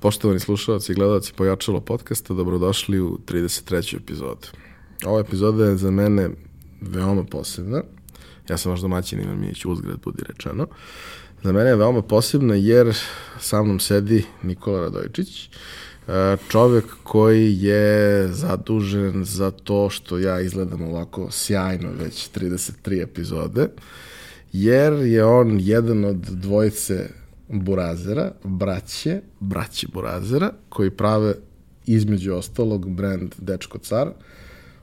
Poštovani slušalci i gledalci Pojačalo podcasta, dobrodošli u 33. epizodu. Ova epizoda je za mene veoma posebna. Ja sam vaš domaćin Ivan Mijeć, uzgled budi rečeno. Za mene je veoma posebna jer sa mnom sedi Nikola Radojčić, e, čovek koji je zadužen za to što ja izgledam ovako sjajno već 33 epizode, jer je on jedan od dvojice Burazera, braće, braće Burazera, koji prave između ostalog brand Dečko Car,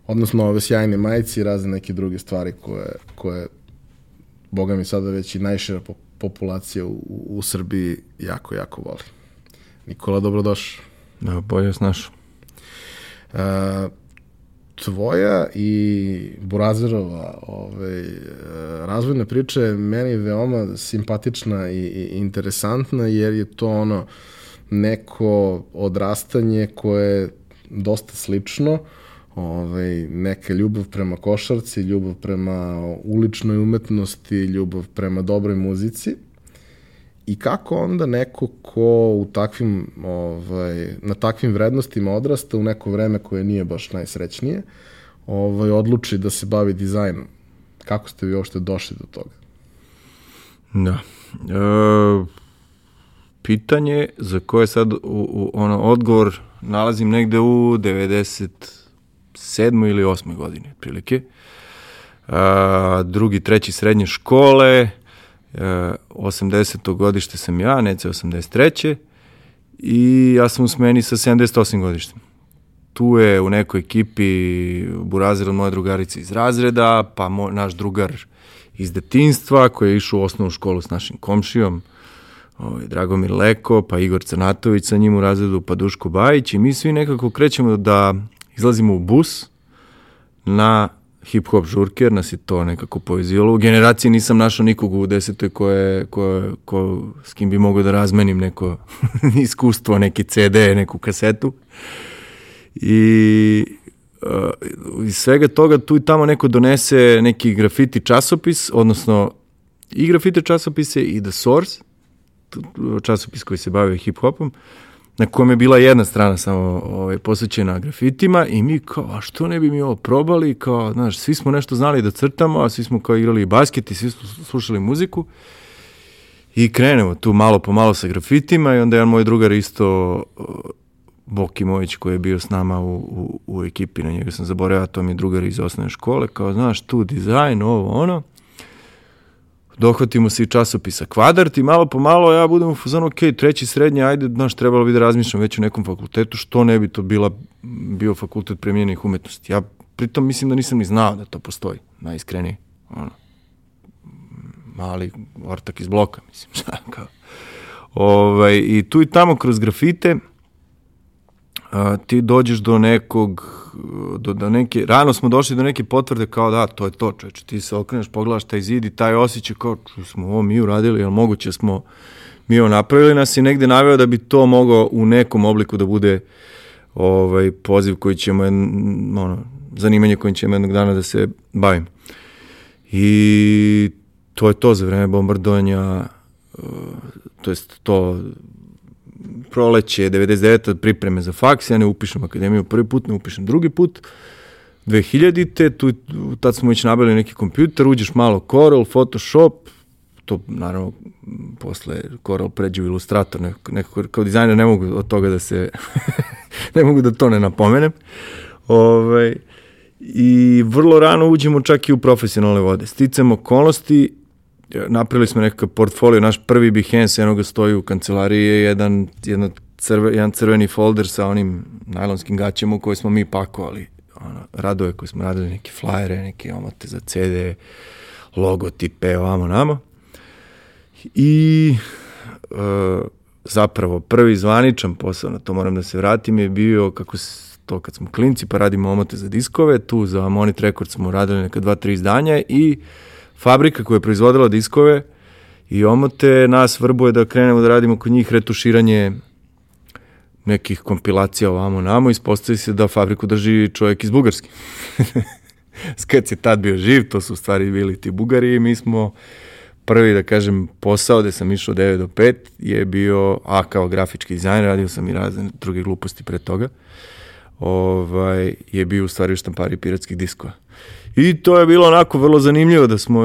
odnosno ove sjajne majice i razne neke druge stvari koje, koje boga mi sada već i najšira populacija u, u Srbiji jako, jako voli. Nikola, dobrodošao. Da, bolje snaš. Uh, tvoja i Burazerova ovaj, razvojna priča je meni veoma simpatična i, i interesantna jer je to ono neko odrastanje koje je dosta slično, ovaj, neka ljubav prema košarci, ljubav prema uličnoj umetnosti, ljubav prema dobroj muzici i kako onda neko ko u takvim, ovaj, na takvim vrednostima odrasta u neko vreme koje nije baš najsrećnije, ovaj, odluči da se bavi dizajnom. Kako ste vi uopšte došli do toga? Da. E, pitanje za koje sad u, u, ono, odgovor nalazim negde u 97. ili 8. godini, otprilike. E, drugi, treći srednje škole, 80. godište sam ja, Nece 83. I ja sam u smeni sa 78 godištem. Tu je u nekoj ekipi Burazer od moje drugarice iz razreda, pa moj, naš drugar iz detinstva koji je išao u osnovnu školu s našim komšijom, ovaj, Dragomir Leko, pa Igor Crnatović sa njim u razredu, pa Duško Bajić i mi svi nekako krećemo da izlazimo u bus na hip-hop žurke, jer nas je to nekako povezivalo. U generaciji nisam našao nikog u desetoj ko, je, ko, s kim bi mogao da razmenim neko iskustvo, neki CD, neku kasetu. I uh, iz svega toga tu i tamo neko donese neki grafiti časopis, odnosno i grafite časopise i The Source, časopis koji se bavio hip-hopom, na kojem je bila jedna strana samo ovaj, posvećena grafitima i mi kao, a što ne bi mi ovo probali, kao, znaš, svi smo nešto znali da crtamo, a svi smo kao igrali basket i svi smo slušali muziku. I krenemo tu malo po malo sa grafitima i onda jedan moj drugar isto Bokimović koji je bio s nama u, u, u ekipi, na njega sam zaboravio, to mi je drugar iz osnovne škole, kao, znaš, tu dizajn, ovo, ono, dohvatimo se i časopisa Kvadrat i malo po malo ja budem u fazonu, ok, treći srednji, ajde, znaš, trebalo bi da razmišljam već u nekom fakultetu, što ne bi to bila, bio fakultet premijenih umetnosti. Ja pritom mislim da nisam ni znao da to postoji, najiskrenije. Ono, mali ortak iz bloka, mislim, šta, kao. Ovaj, I tu i tamo kroz grafite, a, ti dođeš do nekog, do, do neke, rano smo došli do neke potvrde kao da, to je to čoveče, ti se okreneš, pogledaš taj zid i taj osjećaj kao, smo ovo mi uradili, jel moguće smo mi ovo napravili, nas i negde naveo da bi to mogao u nekom obliku da bude ovaj poziv koji ćemo, ono, zanimanje kojim ćemo jednog dana da se bavim. I to je to za vreme bombardovanja, to jest to proleće 99. pripreme za faks, ja ne upišem akademiju prvi put, ne upišem drugi put. 2000-te, tu, tad smo već nabili neki kompjuter, uđeš malo Corel, Photoshop, to naravno posle Corel pređe u Illustrator, nekako, kao dizajner ne mogu od toga da se, ne mogu da to ne napomenem. Ove, ovaj, I vrlo rano uđemo čak i u profesionalne vode. Sticamo okolnosti, napravili smo nekakav portfolio, naš prvi Behance, enoga stoji u kancelariji, je jedan, jedna crve, jedan crveni folder sa onim najlonskim gaćama u koje smo mi pakovali ono, radove koje smo radili, neke flajere, neke omote za CD, logotipe, ovamo namo. I e, zapravo prvi zvaničan posao, na to moram da se vratim, je bio kako to kad smo klinci pa radimo omote za diskove, tu za Monit Record smo radili neka dva, tri izdanja i fabrika koja je proizvodila diskove i omote nas vrbuje da krenemo da radimo kod njih retuširanje nekih kompilacija ovamo namo, ispostavi se da fabriku drži čovjek iz Bugarske. Skec je tad bio živ, to su stvari bili ti Bugari i mi smo prvi, da kažem, posao gde sam išao 9 do 5 je bio, a kao grafički dizajn, radio sam i razne druge gluposti pre toga, ovaj, je bio u stvari u štampari piratskih diskova. I to je bilo onako vrlo zanimljivo da smo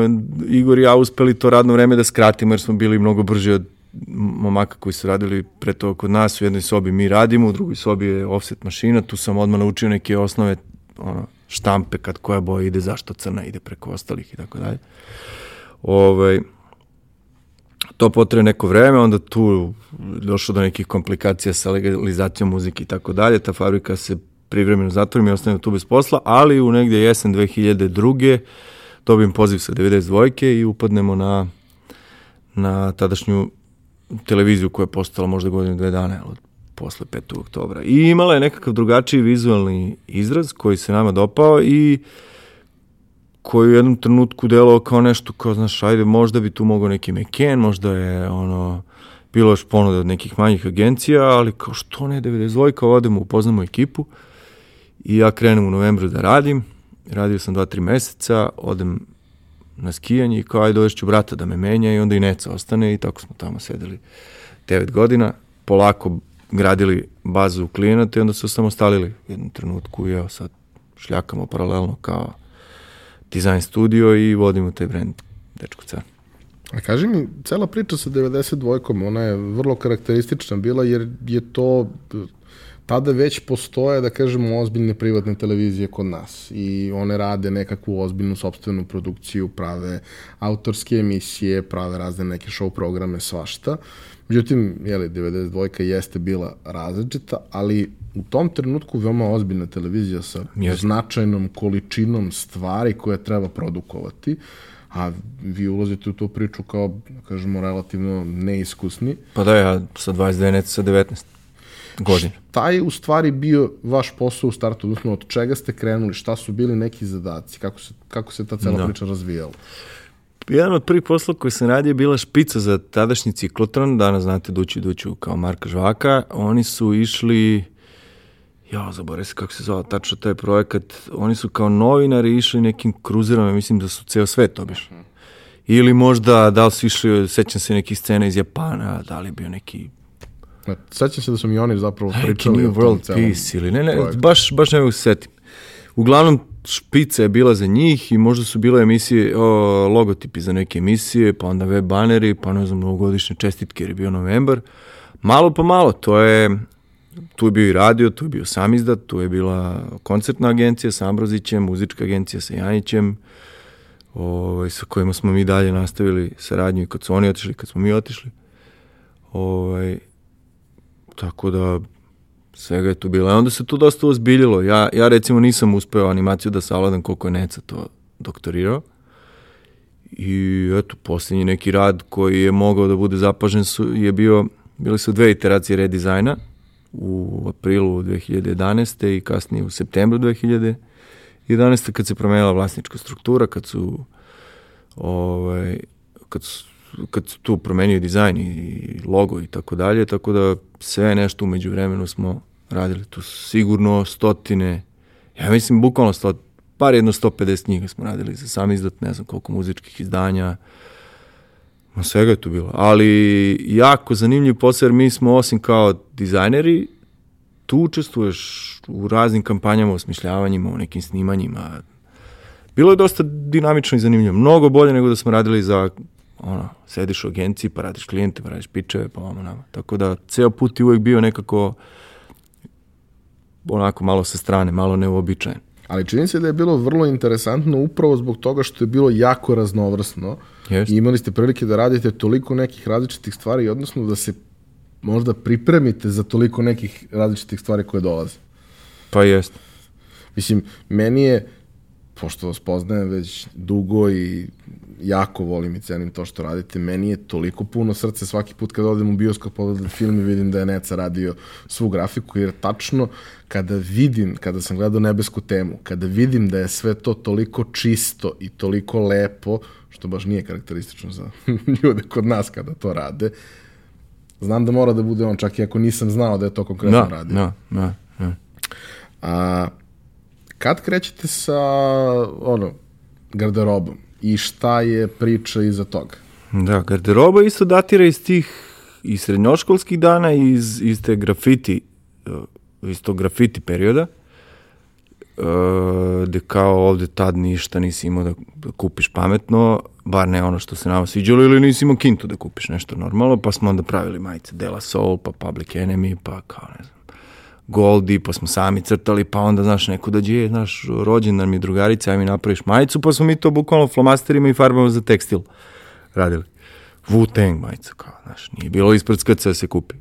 Igor i ja uspeli to radno vreme da skratimo jer smo bili mnogo brži od momaka koji su radili pre toga kod nas, u jednoj sobi mi radimo, u drugoj sobi je offset mašina, tu sam odmah naučio neke osnove ono, štampe kad koja boja ide, zašto crna ide preko ostalih i tako dalje. Ovaj, to potrebe neko vreme, onda tu došlo do nekih komplikacija sa legalizacijom muzike i tako dalje, ta fabrika se privremeno zatvori, mi ostavimo tu bez posla, ali u negdje jesen 2002. dobijem poziv sa 92. i upadnemo na, na tadašnju televiziju koja je postala možda godinu dve dana od posle 5. oktobra. I imala je nekakav drugačiji vizualni izraz koji se nama dopao i koji u jednom trenutku delao kao nešto kao, znaš, ajde, možda bi tu mogao neki McCann, možda je ono, bilo još ponuda od nekih manjih agencija, ali kao što ne, 92 odemo, upoznamo ekipu i ja krenem u novembru da radim, radio sam 2-3 meseca, odem na skijanje i kao ajde dovešću brata da me menja i onda i Neca ostane i tako smo tamo sedeli 9 godina, polako gradili bazu klijenata i onda su samostalili u jednom trenutku i evo sad šljakamo paralelno kao dizajn studio i vodimo taj brand Dečko Car. A kaži mi, cela priča sa 92-kom, ona je vrlo karakteristična bila jer je to tada već postoje, da kažemo, ozbiljne privatne televizije kod nas i one rade nekakvu ozbiljnu sobstvenu produkciju, prave autorske emisije, prave razne neke show programe, svašta. Međutim, jeli, 92 jeste bila različita, ali u tom trenutku veoma ozbiljna televizija sa Jeste. značajnom količinom stvari koje treba produkovati, a vi ulazite u tu priču kao, da kažemo, relativno neiskusni. Pa da, ja sa 22, neca sa 19 godina. Šta je u stvari bio vaš posao u startu, odnosno od čega ste krenuli, šta su bili neki zadaci, kako se, kako se ta cela da. priča razvijala? Jedan od prvih posla koji sam radio je bila špica za tadašnji ciklotron, danas znate Duću Duću kao Marka Žvaka. Oni su išli, ja zaboravim se kako se zove tačno taj projekat, oni su kao novinari išli nekim kruzerom, mislim da su ceo svet obišli. Ili možda, da li su išli, sećam se nekih scena iz Japana, da li bio neki Sećam se da su mi oni zapravo pričali o World Peace ili ne, ne, projektu. baš, baš ne mogu se setim. Uglavnom, špica je bila za njih i možda su bile emisije, o, logotipi za neke emisije, pa onda web baneri, pa ne znam, novogodišnje čestitke jer je bio novembar. Malo pa malo, to je, tu je bio i radio, tu je bio sam izdat, tu je bila koncertna agencija sa Ambrozićem, muzička agencija sa Janićem, ovaj, sa kojima smo mi dalje nastavili saradnju i kad su oni otišli, kad smo mi otišli. Ovaj, tako da svega je tu bilo. I onda se to dosta ozbiljilo. Ja, ja recimo nisam uspeo animaciju da savladam koliko je Neca to doktorirao. I eto, posljednji neki rad koji je mogao da bude zapažen su, je bio, bili su dve iteracije redizajna u aprilu 2011. i kasnije u septembru 2011. kad se promenila vlasnička struktura, kad su ovaj, kad su kad su tu promenio dizajn i logo i tako dalje, tako da sve nešto umeđu vremenu smo radili. Tu sigurno stotine, ja mislim bukvalno stot, par jedno 150 knjiga smo radili za sam izdat, ne znam koliko muzičkih izdanja, Ma svega je tu bilo. Ali jako zanimljiv posao jer mi smo osim kao dizajneri, tu učestvuješ u raznim kampanjama, osmišljavanjima, u nekim snimanjima. Bilo je dosta dinamično i zanimljivo. Mnogo bolje nego da smo radili za ono, sediš u agenciji, pa radiš klijente, pa radiš pičeve, pa ono nama. Tako da, ceo put je uvek bio nekako onako malo sa strane, malo neuobičajen. Ali čini se da je bilo vrlo interesantno upravo zbog toga što je bilo jako raznovrsno Jest. i imali ste prilike da radite toliko nekih različitih stvari, odnosno da se možda pripremite za toliko nekih različitih stvari koje dolaze. Pa jest. Mislim, meni je, pošto vas poznajem već dugo i jako volim i cenim to što radite. Meni je toliko puno srce svaki put kad odem u bioskop pogledam film i vidim da je Neca radio svu grafiku, jer tačno kada vidim, kada sam gledao nebesku temu, kada vidim da je sve to toliko čisto i toliko lepo, što baš nije karakteristično za ljude kod nas kada to rade, znam da mora da bude on, čak i ako nisam znao da je to konkretno da, radio. Da, da, da. A, kad krećete sa, ono, garderobom? I šta je priča iza toga? Da, garderoba isto datira iz tih i srednjoškolskih dana i iz, iz te grafiti, uh, iz tog grafiti perioda, uh, gde kao ovde tad ništa nisi imao da, da kupiš pametno, bar ne ono što se nama sviđalo, ili nisi imao kintu da kupiš nešto normalno, pa smo onda pravili majice Dela Soul, pa Public Enemy, pa kao ne znam, Goldi, pa smo sami crtali, pa onda, znaš, neko dođe, je, znaš, rođendan mi drugarica, aj mi napraviš majicu, pa smo mi to bukvalno flomasterima i farbama za tekstil radili. Wu-Tang majica, kao, znaš, nije bilo ispred skrca da se kupi.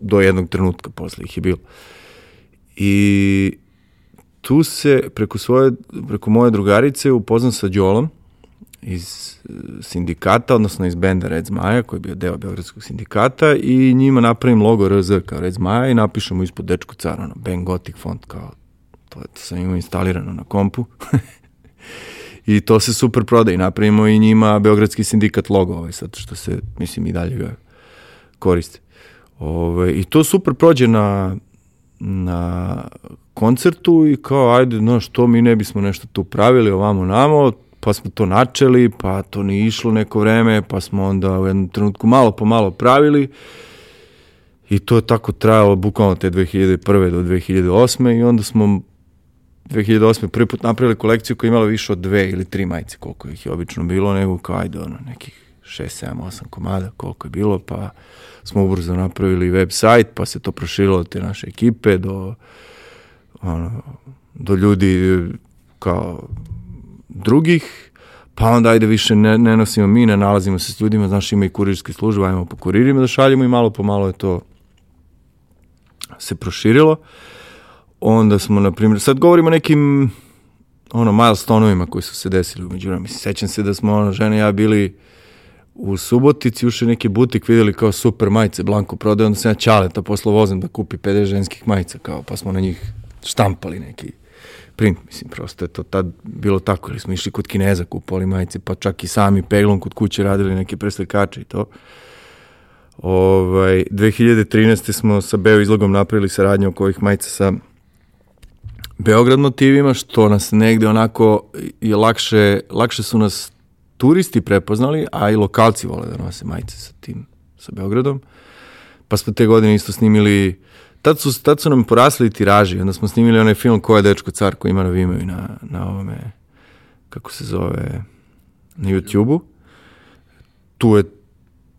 Do jednog trenutka posle ih je bilo. I tu se preko svoje, preko moje drugarice upoznam sa Đolom iz e, sindikata, odnosno iz benda Red Zmaja, koji je bio deo Beogradskog sindikata i njima napravim logo RZ kao Red Zmaja i napišemo ispod Dečko car, ono, Ben Gothic font, kao, to, to sam imao instalirano na kompu. I to se super proda i napravimo i njima Beogradski sindikat logo, ovaj, sad što se, mislim, i dalje ga koriste. Ove, ovaj, I to super prođe na, na koncertu i kao, ajde, no, što mi ne bismo nešto tu pravili ovamo namo, pa smo to načeli, pa to nije išlo neko vreme, pa smo onda u jednom trenutku malo po malo pravili i to je tako trajalo bukvalno te 2001. do 2008. i onda smo 2008. prvi put napravili kolekciju koja je imala više od dve ili tri majice, koliko ih je obično bilo, nego kao ajde ono, nekih 6, 7, 8 komada, koliko je bilo, pa smo ubrzo napravili website, pa se to proširilo od te naše ekipe do, ono, do ljudi kao drugih, pa onda ajde više ne, ne nosimo mi, ne nalazimo se s ljudima, znaš ima i kurirske službe, ajmo po kuririma da šaljemo i malo po malo je to se proširilo. Onda smo, na primjer, sad govorimo o nekim ono, milestonovima koji su se desili umeđu vremena. Sećam se da smo, ono, žene i ja bili u Subotici, ušli neki butik, videli kao super majice, Blanko prodaje, onda sam ja čaleta poslo vozem da kupi 50 ženskih majica, kao, pa smo na njih štampali neki print, mislim, prosto je to tad bilo tako, ili smo išli kod Kineza, kupovali majice, pa čak i sami peglom kod kuće radili neke preslikače i to. Ovaj, 2013. smo sa Beo izlogom napravili saradnju oko ovih majica sa Beograd motivima, što nas negde onako je lakše, lakše su nas turisti prepoznali, a i lokalci vole da nose majice sa tim, sa Beogradom. Pa smo te godine isto snimili, tad su, tad su nam porasli tiraži, onda smo snimili onaj film Ko je dečko car koji ima na Vimeo i na, na ovome, kako se zove, na YouTube-u. Tu je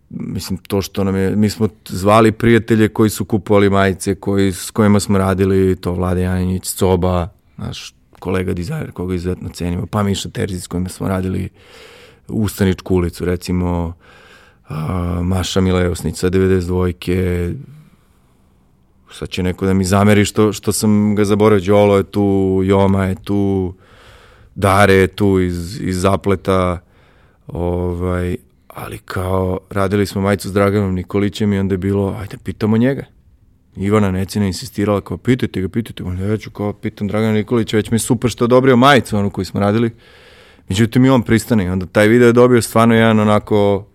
mislim, to što nam je, mi smo zvali prijatelje koji su kupovali majice, koji, s kojima smo radili, to Vlade Janjić, Coba, naš kolega dizajner koga izuzetno cenimo, pa Miša Terzic s kojima smo radili Ustaničku ulicu, recimo a, Maša Milevosnica, 92-ke, sad će neko da mi zameri što, što sam ga zaboravio, Đolo je tu, Joma je tu, Dare je tu iz, iz Zapleta, ovaj, ali kao radili smo majicu s Draganom Nikolićem i onda je bilo, ajde pitamo njega. Ivana Necina insistirala kao pitajte ga, pitajte ga, ja ću kao pitam Dragana Nikolića, već mi je super što je odobrio majicu onu koju smo radili. Međutim i on pristane i onda taj video je dobio stvarno jedan onako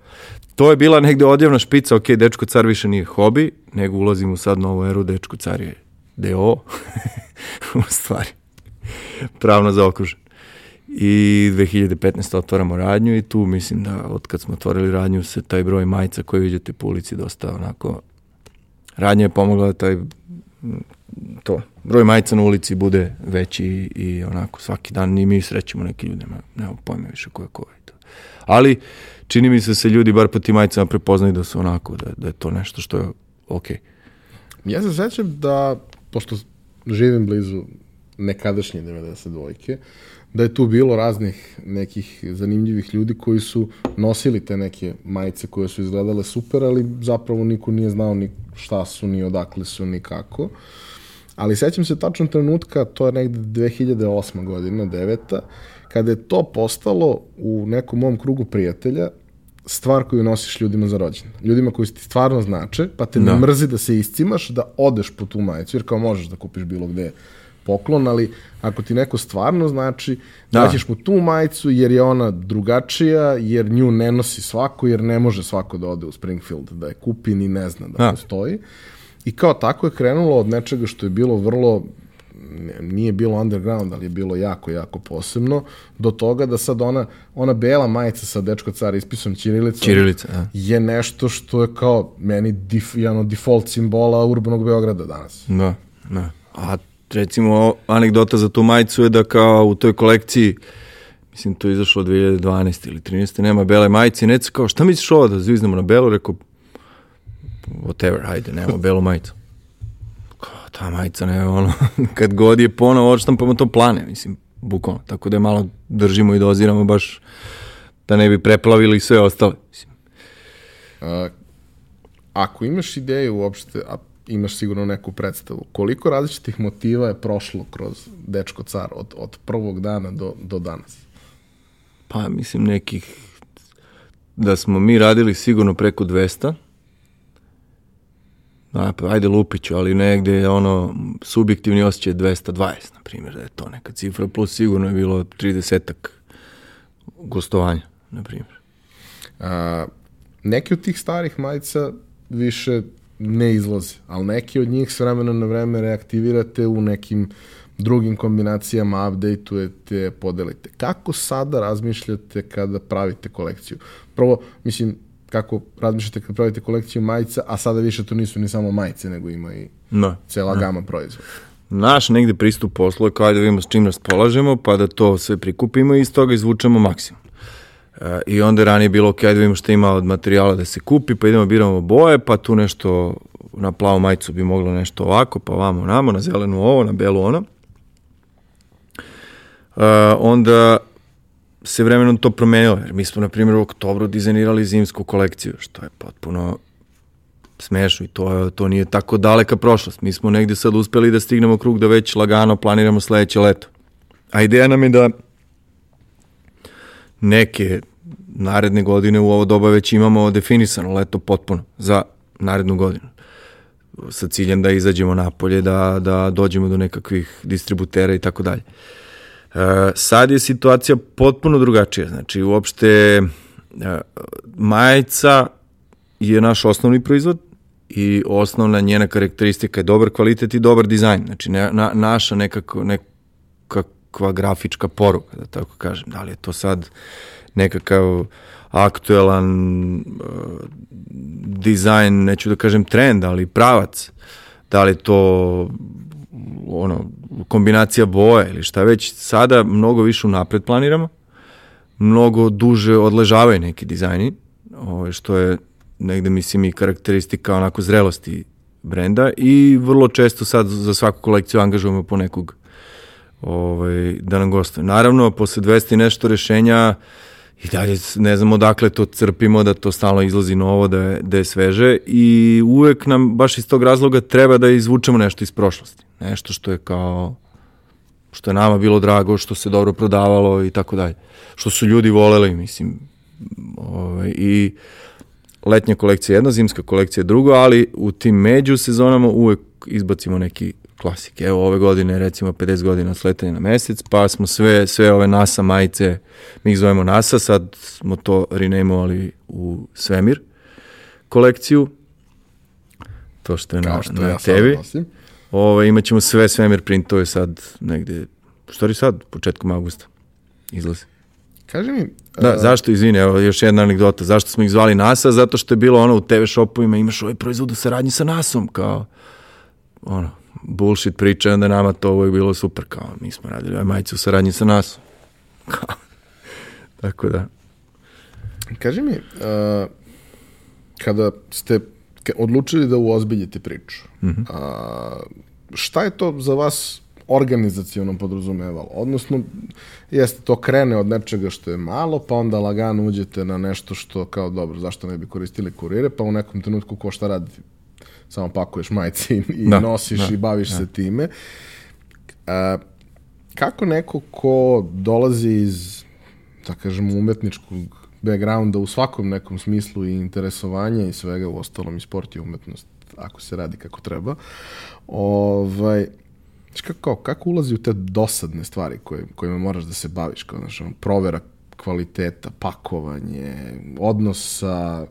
to je bila negde odjavna špica, ok, Dečko car više nije hobi, nego ulazimo u sad novu eru, Dečko car je DO, u stvari, pravno zaokružen. I 2015. otvaramo radnju i tu mislim da od kad smo otvorili radnju se taj broj majica koje vidite po ulici dosta onako radnja je pomogla da taj to, broj majica na ulici bude veći i onako svaki dan i mi srećemo neke ljude, nema, pojma više ko je ko je to. Ali čini mi se da se ljudi bar po tim majicama prepoznaju da su onako, da, da je to nešto što je okej. Okay. Ja se sećam da, pošto živim blizu nekadašnje 92-ke, da je tu bilo raznih nekih zanimljivih ljudi koji su nosili te neke majice koje su izgledale super, ali zapravo niko nije znao ni šta su, ni odakle su, ni kako. Ali sećam se tačno trenutka, to je negde 2008. godina, 9. kada je to postalo u nekom mom krugu prijatelja stvar koju nosiš ljudima za rođendan. Ljudima koji ti stvarno znače, pa te ne da. mrzi da se iscimaš, da odeš po tu majicu, jer kao možeš da kupiš bilo gde poklon, ali ako ti neko stvarno znači, da. daćeš mu tu majicu jer je ona drugačija, jer nju ne nosi svako, jer ne može svako da ode u Springfield, da je kupi ni ne zna da, da. postoji. I kao tako je krenulo od nečega što je bilo vrlo nije bilo underground, ali je bilo jako, jako posebno, do toga da sad ona, ona bela majica sa dečko car ispisom Ćirilica, da. je nešto što je kao meni dif, jedan od default simbola urbanog Beograda danas. Da, da. A recimo anegdota za tu majicu je da kao u toj kolekciji mislim to je izašlo 2012 ili 13. nema bele majice i neca kao šta misliš ovo da zviznemo na belo, rekao whatever, hajde, nemamo belu majicu. Ta majica ne, ono, kad god je ponovo odštampamo to plane, mislim, bukvalno, tako da je malo držimo i doziramo baš da ne bi preplavili sve ostale. Mislim. A, ako imaš ideju uopšte, a imaš sigurno neku predstavu, koliko različitih motiva je prošlo kroz Dečko car od, od prvog dana do, do danas? Pa mislim nekih da smo mi radili sigurno preko 200. Ajde Lupiću, ali negde ono subjektivni osjećaj 220, na primjer, da je to neka cifra, plus sigurno je bilo 30-ak gostovanja, na primjer. A, neki od tih starih majica više ne izlaze, ali neki od njih s vremena na vreme reaktivirate u nekim drugim kombinacijama, updateujete, podelite. Kako sada razmišljate kada pravite kolekciju? Prvo, mislim, kako razmišljate kad pravite kolekciju majica, a sada više to nisu ni samo majice, nego ima i Da. cela gama proizvoda. Naš negde pristup poslu je kao da vidimo s čim raspolažemo, pa da to sve prikupimo i iz toga izvučemo maksimum. E, I onda je ranije bilo ok, da vidimo šta ima od materijala da se kupi, pa idemo biramo boje, pa tu nešto na plavu majicu bi moglo nešto ovako, pa vamo namo, na zelenu ovo, na belu ono. E, onda se vremenom to promenilo, jer mi smo, na primjer, u oktobru dizajnirali zimsku kolekciju, što je potpuno smešno i to, to nije tako daleka prošlost. Mi smo negde sad uspeli da stignemo krug da već lagano planiramo sledeće leto. A ideja nam je da neke naredne godine u ovo doba već imamo definisano leto potpuno za narednu godinu sa ciljem da izađemo napolje, da, da dođemo do nekakvih distributera i tako dalje. E, sad je situacija potpuno drugačija, znači uopšte e, majica je naš osnovni proizvod i osnovna njena karakteristika je dobar kvalitet i dobar dizajn, znači ne, na, naša nekako, nekakva grafička poruka, da tako kažem, da li je to sad nekakav aktuelan uh, dizajn, neću da kažem trend, ali pravac, da li to ono, kombinacija boje ili šta već, sada mnogo više unapred planiramo, mnogo duže odležavaju neki dizajni, ovaj, što je negde mislim i karakteristika onako zrelosti brenda i vrlo često sad za svaku kolekciju angažujemo po nekog ovaj, da nam gostuje. Naravno, posle 200 i nešto rešenja i dalje ne znamo odakle to crpimo, da to stalno izlazi novo, da je, da je sveže i uvek nam baš iz tog razloga treba da izvučemo nešto iz prošlosti. Nešto što je kao što je nama bilo drago, što se dobro prodavalo i tako dalje. Što su ljudi voleli, mislim. Ovaj, I letnja kolekcija je jedna, zimska kolekcija je drugo, ali u tim među sezonama uvek izbacimo neki klasik. Evo ove godine recimo 50 godina sletanja na mesec, pa smo sve, sve ove NASA majice, mi ih zovemo NASA, sad smo to renamevali u Svemir kolekciju. To što je na, što na ja tebi. Ove, imat ćemo sve svemir printove sad negde, u stvari sad, početkom augusta izlazi. Kaži mi, Da, zašto, izvini, evo još jedna anegdota, zašto smo ih zvali NASA? Zato što je bilo ono u TV shopovima, imaš ovaj proizvod u saradnji sa NASom, kao, ono, bullshit priča, i onda nama to uvijek bilo super, kao, mi smo radili ovaj majice u saradnji sa. Kao, tako da. kaži mi, uh, kada ste odlučili da uozbiljite priču, a, šta je to za vas organizacijono podrazumevalo? Odnosno, jeste, to krene od nečega što je malo, pa onda lagano uđete na nešto što kao, dobro, zašto ne bi koristili kurire, pa u nekom trenutku ko šta radi? Samo pakuješ majice i, i Da, nosiš da, i baviš se time. A, kako neko ko dolazi iz, da kažemo, umetničkog backgrounda u svakom nekom smislu i interesovanja i svega, u ostalom i sport i umetnost, ako se radi kako treba, ovaj, kako, kako ulazi u te dosadne stvari koje, kojima moraš da se baviš, kao, znaš, ono, provera kvaliteta, pakovanje, odnos sa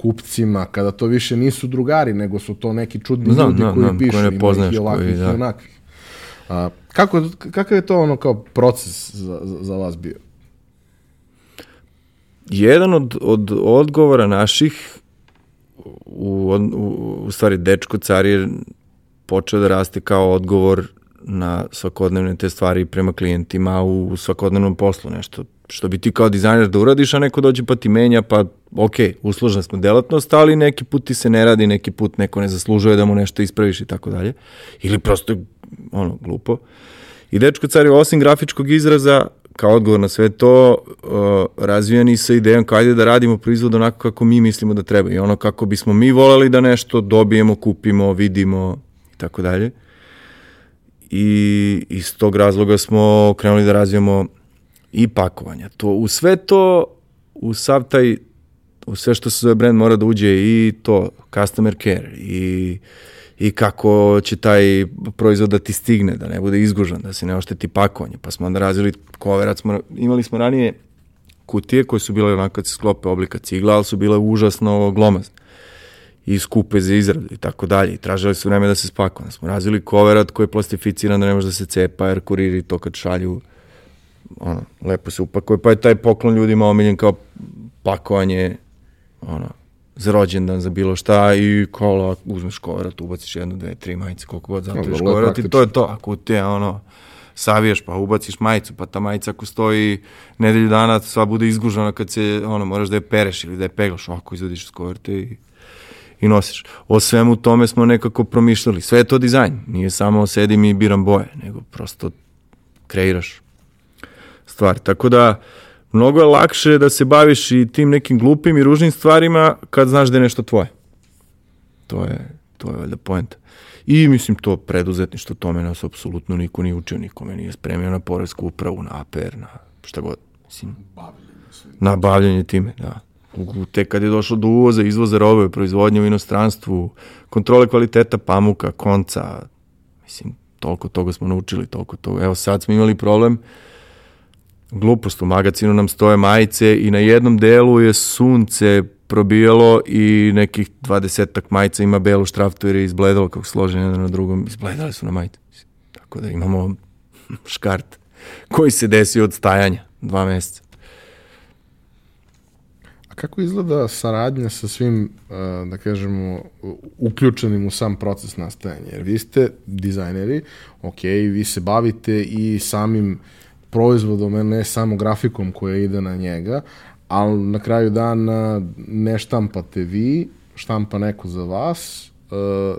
kupcima, kada to više nisu drugari, nego su to neki čudni Znam, ljudi znam, koji znam, pišu, koje ne ima i ovakvih koji, da. i onakvih. A, kako, kakav je to ono kao proces za, za vas bio? Jedan od, od odgovora naših u, u, u stvari dečko car je počeo da raste kao odgovor na svakodnevne te stvari prema klijentima u svakodnevnom poslu, nešto što bi ti kao dizajner da uradiš, a neko dođe pa ti menja, pa ok, usložna smo delatnost, ali neki put ti se ne radi, neki put neko ne zaslužuje da mu nešto ispraviš i tako dalje. Ili prosto ono, glupo. I Dečko car je osim grafičkog izraza, kao odgovor na sve to, uh, razvijani sa idejom kao ajde da radimo proizvod onako kako mi mislimo da treba i ono kako bismo mi volali da nešto dobijemo, kupimo, vidimo i tako dalje. I iz tog razloga smo krenuli da razvijamo i pakovanja. To, u sve to, u sav taj, u sve što se zove brand mora da uđe i to, customer care i i kako će taj proizvod da ti stigne, da ne bude izgužan, da se ne ošteti pakovanje. Pa smo onda razvili koverac, smo, imali smo ranije kutije koje su bile onako kad se sklope oblika cigla, ali su bile užasno glomazne i skupe za izradu i tako dalje. I tražili su vreme da se spakuje. Smo razvili koverat koji je plastificiran da ne može da se cepa, jer kuriri to kad šalju ono, lepo se upakuje, pa je taj poklon ljudima omiljen kao pakovanje ono, za rođendan, za bilo šta i kola, uzmeš koverat, ubaciš jednu, dve, tri majice, koliko god zatvoriš koverat i to je to. Ako te, ono, saviješ pa ubaciš majicu, pa ta majica ako stoji nedelju dana, sva bude izgužena kad se, ono, moraš da je pereš ili da je peglaš, ako izvadiš iz koverte i i nosiš. O svemu tome smo nekako promišljali. Sve je to dizajn. Nije samo sedim i biram boje, nego prosto kreiraš stvar. Tako da, mnogo je lakše da se baviš i tim nekim glupim i ružnim stvarima kad znaš da je nešto tvoje. To je, to je valjda point. I mislim to preduzetništvo, tome nas apsolutno niko nije učio, nikome nije spremio na poresku upravu, na APR, na šta god. Mislim, na bavljanje time, da. Tek kad je došlo do uvoza, izvoza robe, proizvodnje u inostranstvu, kontrole kvaliteta pamuka, konca, mislim, toliko toga smo naučili, toliko toga. Evo sad smo imali problem, glupost, u magazinu nam stoje majice i na jednom delu je sunce probijalo i nekih dvadesetak majica ima belu štraftu jer je izbledalo kako složeno jedan na drugom, izbledali su na majice. Tako da imamo škart koji se desio od stajanja dva meseca. A kako izgleda saradnja sa svim, da kažemo, uključenim u sam proces nastajanja? Jer vi ste dizajneri, ok, vi se bavite i samim proizvodom, ne samo grafikom koja ide na njega, ali na kraju dana ne štampate vi, štampa neko za vas uh,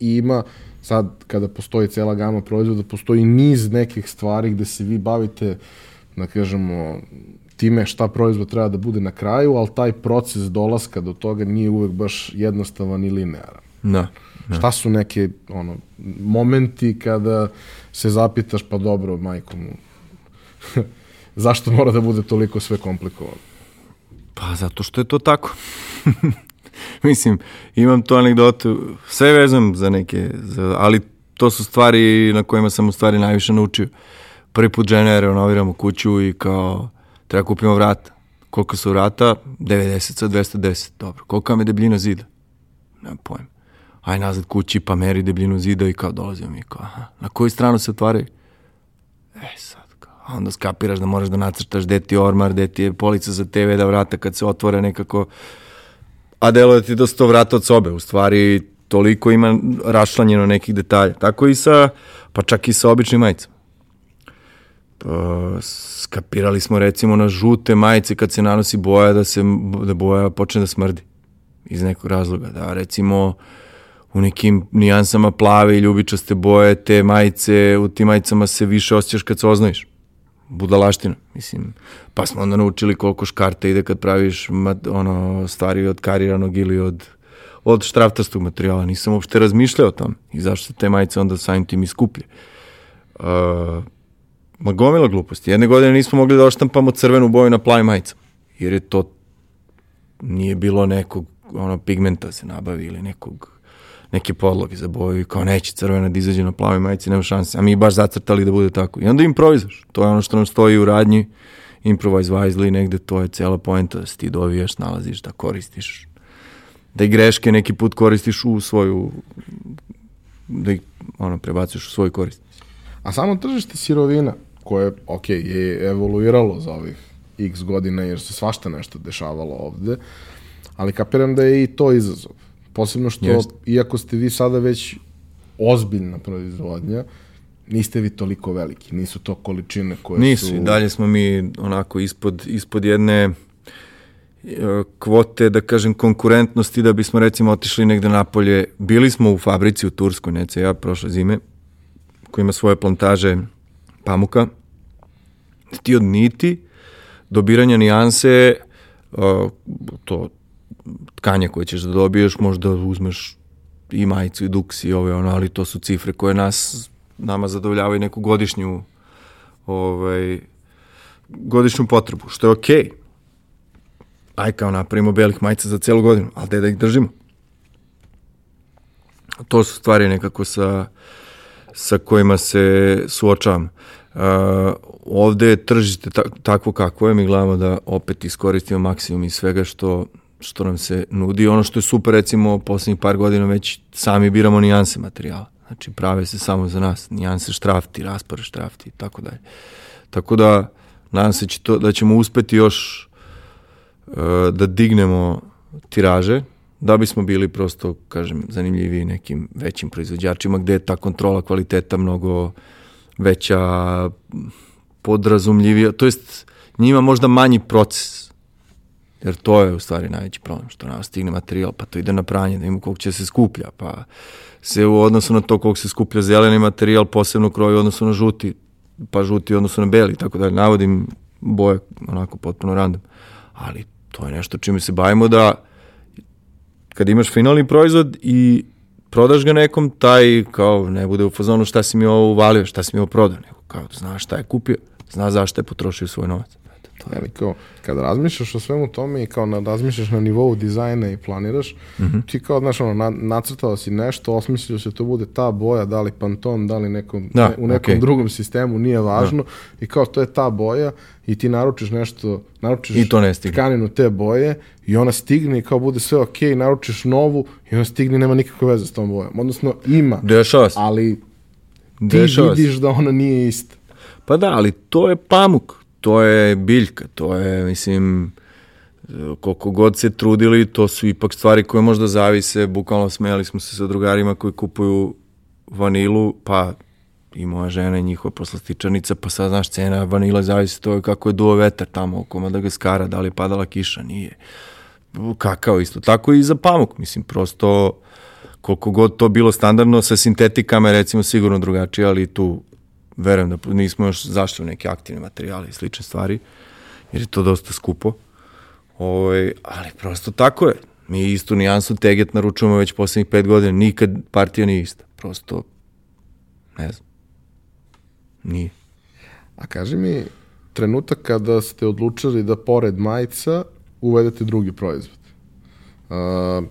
i ima sad kada postoji cela gama proizvoda, postoji niz nekih stvari gde se vi bavite, da kažemo, time šta proizvod treba da bude na kraju, ali taj proces dolaska do toga nije uvek baš jednostavan i linearan. Da. da. Šta su neke ono, momenti kada se zapitaš, pa dobro, majko mu, zašto mora da bude toliko sve komplikovano? Pa zato što je to tako. Mislim, imam tu anegdotu, sve vezam za neke, za, ali to su stvari na kojima sam u stvari najviše naučio. Prvi put žene renoviramo kuću i kao treba kupimo vrata. Koliko su vrata? 90 sa 210. Dobro. Koliko vam je debljina zida? Nemam pojem. Aj nazad kući pa meri debljinu zida i kao dolazimo mi kao, aha. Na koju stranu se otvaraju? E sad, kao, onda skapiraš da moraš da nacrtaš gde ti je ormar, gde ti je polica za TV, da vrata kad se otvore nekako, a delo da ti da sto vrata od sobe. U stvari, toliko ima rašlanjeno nekih detalja. Tako i sa, pa čak i sa običnim majicama. Pa, skapirali smo recimo na žute majice kad se nanosi boja da se da boja počne da smrdi iz nekog razloga da recimo u nekim nijansama plave i ljubičaste boje te majice u tim majicama se više osjećaš kad se oznojiš budalaština mislim. Pa smo onda naučili koliko škarta ide kad praviš ono stari od kariranog ili od od štraftastog materijala. Nisam uopšte razmišljao o tom. I zašto te majice onda samim tim iskuplje uh, ma gomila gluposti. Jedne godine nismo mogli da oštampamo crvenu boju na plavim majicama, jer je to nije bilo nekog ono, pigmenta se nabavi ili nekog neke podloge za boju i kao neće crvena da izađe na plavoj majici, nema šanse. A mi baš zacrtali da bude tako. I onda improvizaš. To je ono što nam stoji u radnji. Improvise wisely, negde to je cela poenta da se ti dovijaš, nalaziš, da koristiš. Da i greške neki put koristiš u svoju, da ih ono, prebaciš u svoju korist. A samo tržište sirovina, koje, ok, je evoluiralo za ovih x godina, jer se svašta nešto dešavalo ovde, ali kapiram da je i to izazov. Posebno što, Jest. iako ste vi sada već ozbiljna proizvodnja, niste vi toliko veliki, nisu to količine koje Nisu, su... i dalje smo mi onako ispod, ispod jedne e, kvote, da kažem, konkurentnosti da bismo recimo otišli negde napolje. Bili smo u fabrici u Turskoj, nece ja, prošle zime, koja ima svoje plantaže pamuka. Ti od niti, dobiranja nijanse, e, to tkanje koje ćeš da dobiješ, možda uzmeš i majicu i duks i ove ono, ali to su cifre koje nas, nama zadovoljavaju neku godišnju ovaj, godišnju potrebu, što je okej. Okay. Aj kao napravimo belih majica za celu godinu, ali da ih držimo? To su stvari nekako sa, sa kojima se suočavam. Uh, ovde je tržište ta, takvo kakvo je, mi gledamo da opet iskoristimo maksimum iz svega što, što nam se nudi. Ono što je super, recimo, poslednjih par godina već sami biramo nijanse materijala. Znači, prave se samo za nas. Nijanse štrafti, raspore štrafti i tako dalje. Tako da, nadam se će to, da ćemo uspeti još uh, da dignemo tiraže, da bismo bili prosto, kažem, zanimljiviji nekim većim proizvođačima, gde je ta kontrola kvaliteta mnogo veća, podrazumljivija, to jest njima možda manji proces, jer to je u stvari najveći problem, što nam stigne materijal, pa to ide na pranje, da ima koliko će se skuplja, pa se u odnosu na to koliko se skuplja zeleni materijal posebno kroji u odnosu na žuti, pa žuti u odnosu na beli, tako da navodim boje onako potpuno random. Ali to je nešto čime se bavimo da kad imaš finalni proizvod i prodaš ga nekom, taj kao ne bude u fazonu šta si mi ovo uvalio, šta si mi ovo prodao, nego kao zna šta je kupio, zna zašto je potrošio svoj novac. To. Ali kao, kada razmišljaš o svemu tome i kao na, razmišljaš na nivou dizajna i planiraš, mm. -hmm. ti kao, znaš, ono, na, nacrtao si nešto, osmislio se to bude ta boja, da li Pantone, da li nekom, Da, ne, u nekom okej. drugom sistemu, nije važno, i kao, to je ta boja i ti naručiš nešto, naručiš I to ne stigne. tkaninu te boje i ona stigne i kao bude sve okej, naručiš novu i ona stigne nema nikakve veze s tom bojom. Odnosno, ima, Dešava se. ali ti Dešava se. vidiš da ona nije ista. Pa da, ali to je pamuk, to je biljka, to je, mislim, koliko god se trudili, to su ipak stvari koje možda zavise, bukvalno smijali smo se sa drugarima koji kupuju vanilu, pa i moja žena i njihova poslastičarnica, pa sad znaš, cena vanile zavisi to je kako je duo vetar tamo oko Madagaskara, da li je padala kiša, nije. Kakao isto. Tako i za pamuk, mislim, prosto koliko god to bilo standardno, sa sintetikama je recimo sigurno drugačije, ali tu verujem da nismo još zašli u neke aktivne materijale i slične stvari, jer je to dosta skupo. Ovaj, ali prosto tako je. Mi istu nijansu teget naručujemo već poslednjih pet godina. Nikad partija nije ista. Prosto, ne znam. Nije. A kaži mi, trenutak kada ste odlučili da pored majica uvedete drugi proizvod. Uh,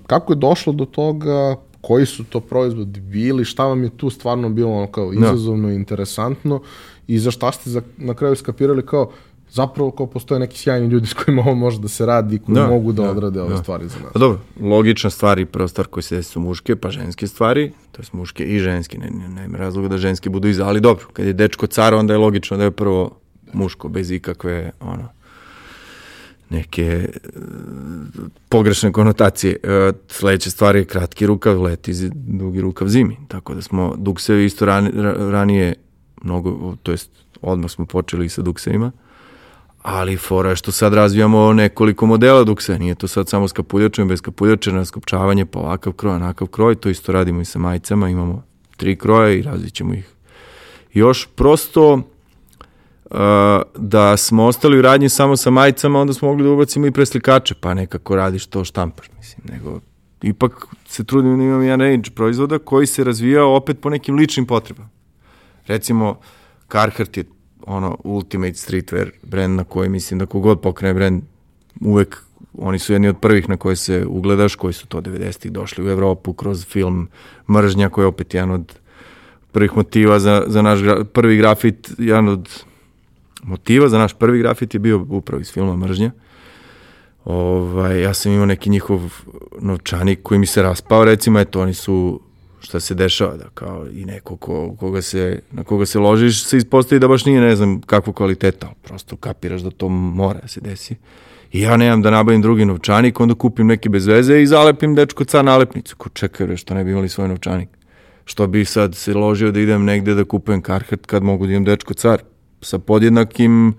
kako je došlo do toga, koji su to proizvodi bili, šta vam je tu stvarno bilo ono kao izazovno i interesantno i za šta ste za, na kraju skapirali kao zapravo kao postoje neki sjajni ljudi s kojima ovo može da se radi i koji Da, mogu da, da, odrade ove da. stvari za nas. Pa dobro, logična stvar i prva stvar koja se desi su muške, pa ženske stvari, to je muške i ženske, ne, ne, nema razloga da ženske budu iza, ali dobro, kad je dečko car, onda je logično da je prvo muško, bez ikakve, ono, neke e, pogrešne konotacije. E, sledeća stvar je kratki rukav, leti, dugi rukav zimi, tako da smo duksevi isto ran, ra- ranije mnogo, to jest odmah smo počeli sa duksevima, ali fora je što sad razvijamo nekoliko modela dukse, nije to sad samo s kapuljačem, bez kapuljača, na skopčavanje, pa ovakav kroj, onakav kroj, to isto radimo i sa majicama, imamo tri kroje i razvit ih još. Prosto da smo ostali u radnji samo sa majicama, onda smo mogli da ubacimo i preslikače, pa nekako radiš to štampaš, mislim, nego ipak se trudim da imam jedan range proizvoda koji se razvija opet po nekim ličnim potrebama. Recimo, Carhartt je ono ultimate streetwear brand na koji mislim da kogod pokrene brand uvek oni su jedni od prvih na koje se ugledaš, koji su to 90-ih došli u Evropu kroz film Mržnja, koji je opet jedan od prvih motiva za, za naš gra, prvi grafit, jedan od motiva za naš prvi grafit je bio upravo iz filma Mržnja. Ovaj, ja sam imao neki njihov novčanik koji mi se raspao, recimo, eto, oni su šta se dešava, da kao i neko ko, koga se, na koga se ložiš se ispostavi da baš nije ne znam kakvu kvaliteta, ali prosto kapiraš da to mora da se desi. I ja nemam da nabavim drugi novčanik, onda kupim neki bez veze i zalepim dečko car nalepnicu. Ko čekaj, što ne bi imali svoj novčanik? Što bi sad se ložio da idem negde da kupujem Carhartt kad mogu da idem dečko car? Sa podjednakim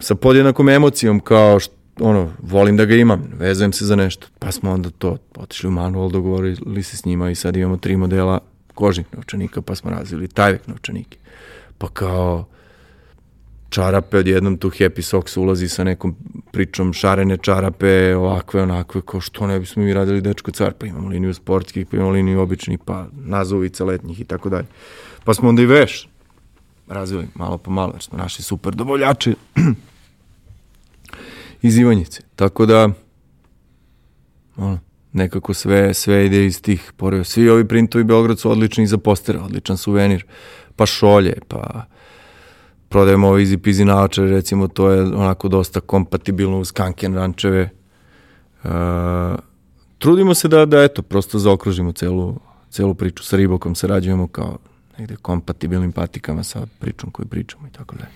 sa podjednakom emocijom kao što ono, volim da ga imam, vezujem se za nešto. Pa smo onda to otišli u manual, dogovorili se s njima i sad imamo tri modela kožnih novčanika, pa smo razvili tajvek novčanike. Pa kao čarape, odjednom tu Happy Socks ulazi sa nekom pričom šarene čarape, ovakve, onakve, kao što ne bismo mi radili dečko car, pa imamo liniju sportskih, pa imamo liniju običnih, pa nazovica letnjih i tako dalje. Pa smo onda i veš razvili malo po malo, jer smo naši super dobavljači iz Ivanjice. Tako da, ono, nekako sve, sve ide iz tih poreva. Svi ovi printovi Beograd su odlični za postere, odličan suvenir, pa šolje, pa prodajemo ove easy peasy naočare, recimo to je onako dosta kompatibilno uz kanken rančeve. Uh, trudimo se da, da eto, prosto zaokružimo celu, celu priču. Sa Ribokom sarađujemo kao negde kompatibilnim patikama sa pričom koju pričamo i tako dalje.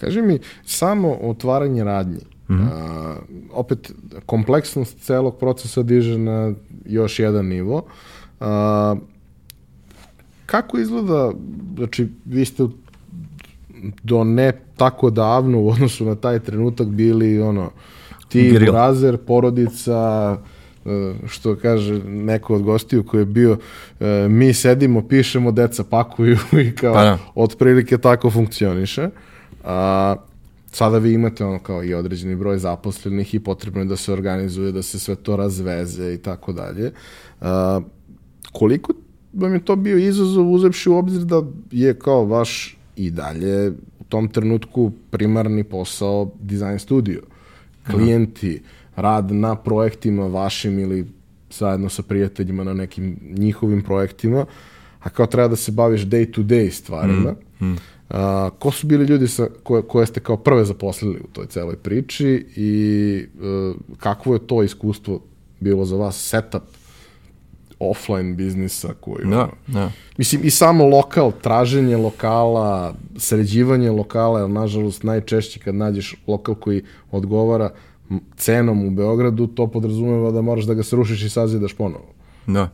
Kaži mi, samo otvaranje radnje, Mm -hmm. uh, opet, kompleksnost celog procesa diže na još jedan nivo. Uh, kako izgleda, znači, vi ste do ne tako davno u odnosu na taj trenutak bili ono ti, Gril. Razer, porodica, što kaže neko od gostiju koji je bio mi sedimo, pišemo, deca pakuju i kao pa, da. otprilike tako funkcioniše. A, sada vi imate ono kao i određeni broj zaposlenih i potrebno je da se organizuje, da se sve to razveze i tako dalje. Koliko vam je to bio izazov uzevši u obzir da je kao vaš i dalje u tom trenutku primarni posao dizajn studio. Klijenti, rad na projektima vašim ili zajedno sa prijateljima na nekim njihovim projektima, a kao treba da se baviš day to day stvarima. Mm, mm. A, ko su bili ljudi sa, koje, koje ste kao prve zaposlili u toj celoj priči i uh, kakvo je to iskustvo bilo za vas setup offline biznisa koji da, da. mislim i samo lokal traženje lokala sređivanje lokala jer nažalost najčešće kad nađeš lokal koji odgovara cenom u Beogradu to podrazumeva da moraš da ga srušiš i sazidaš ponovo da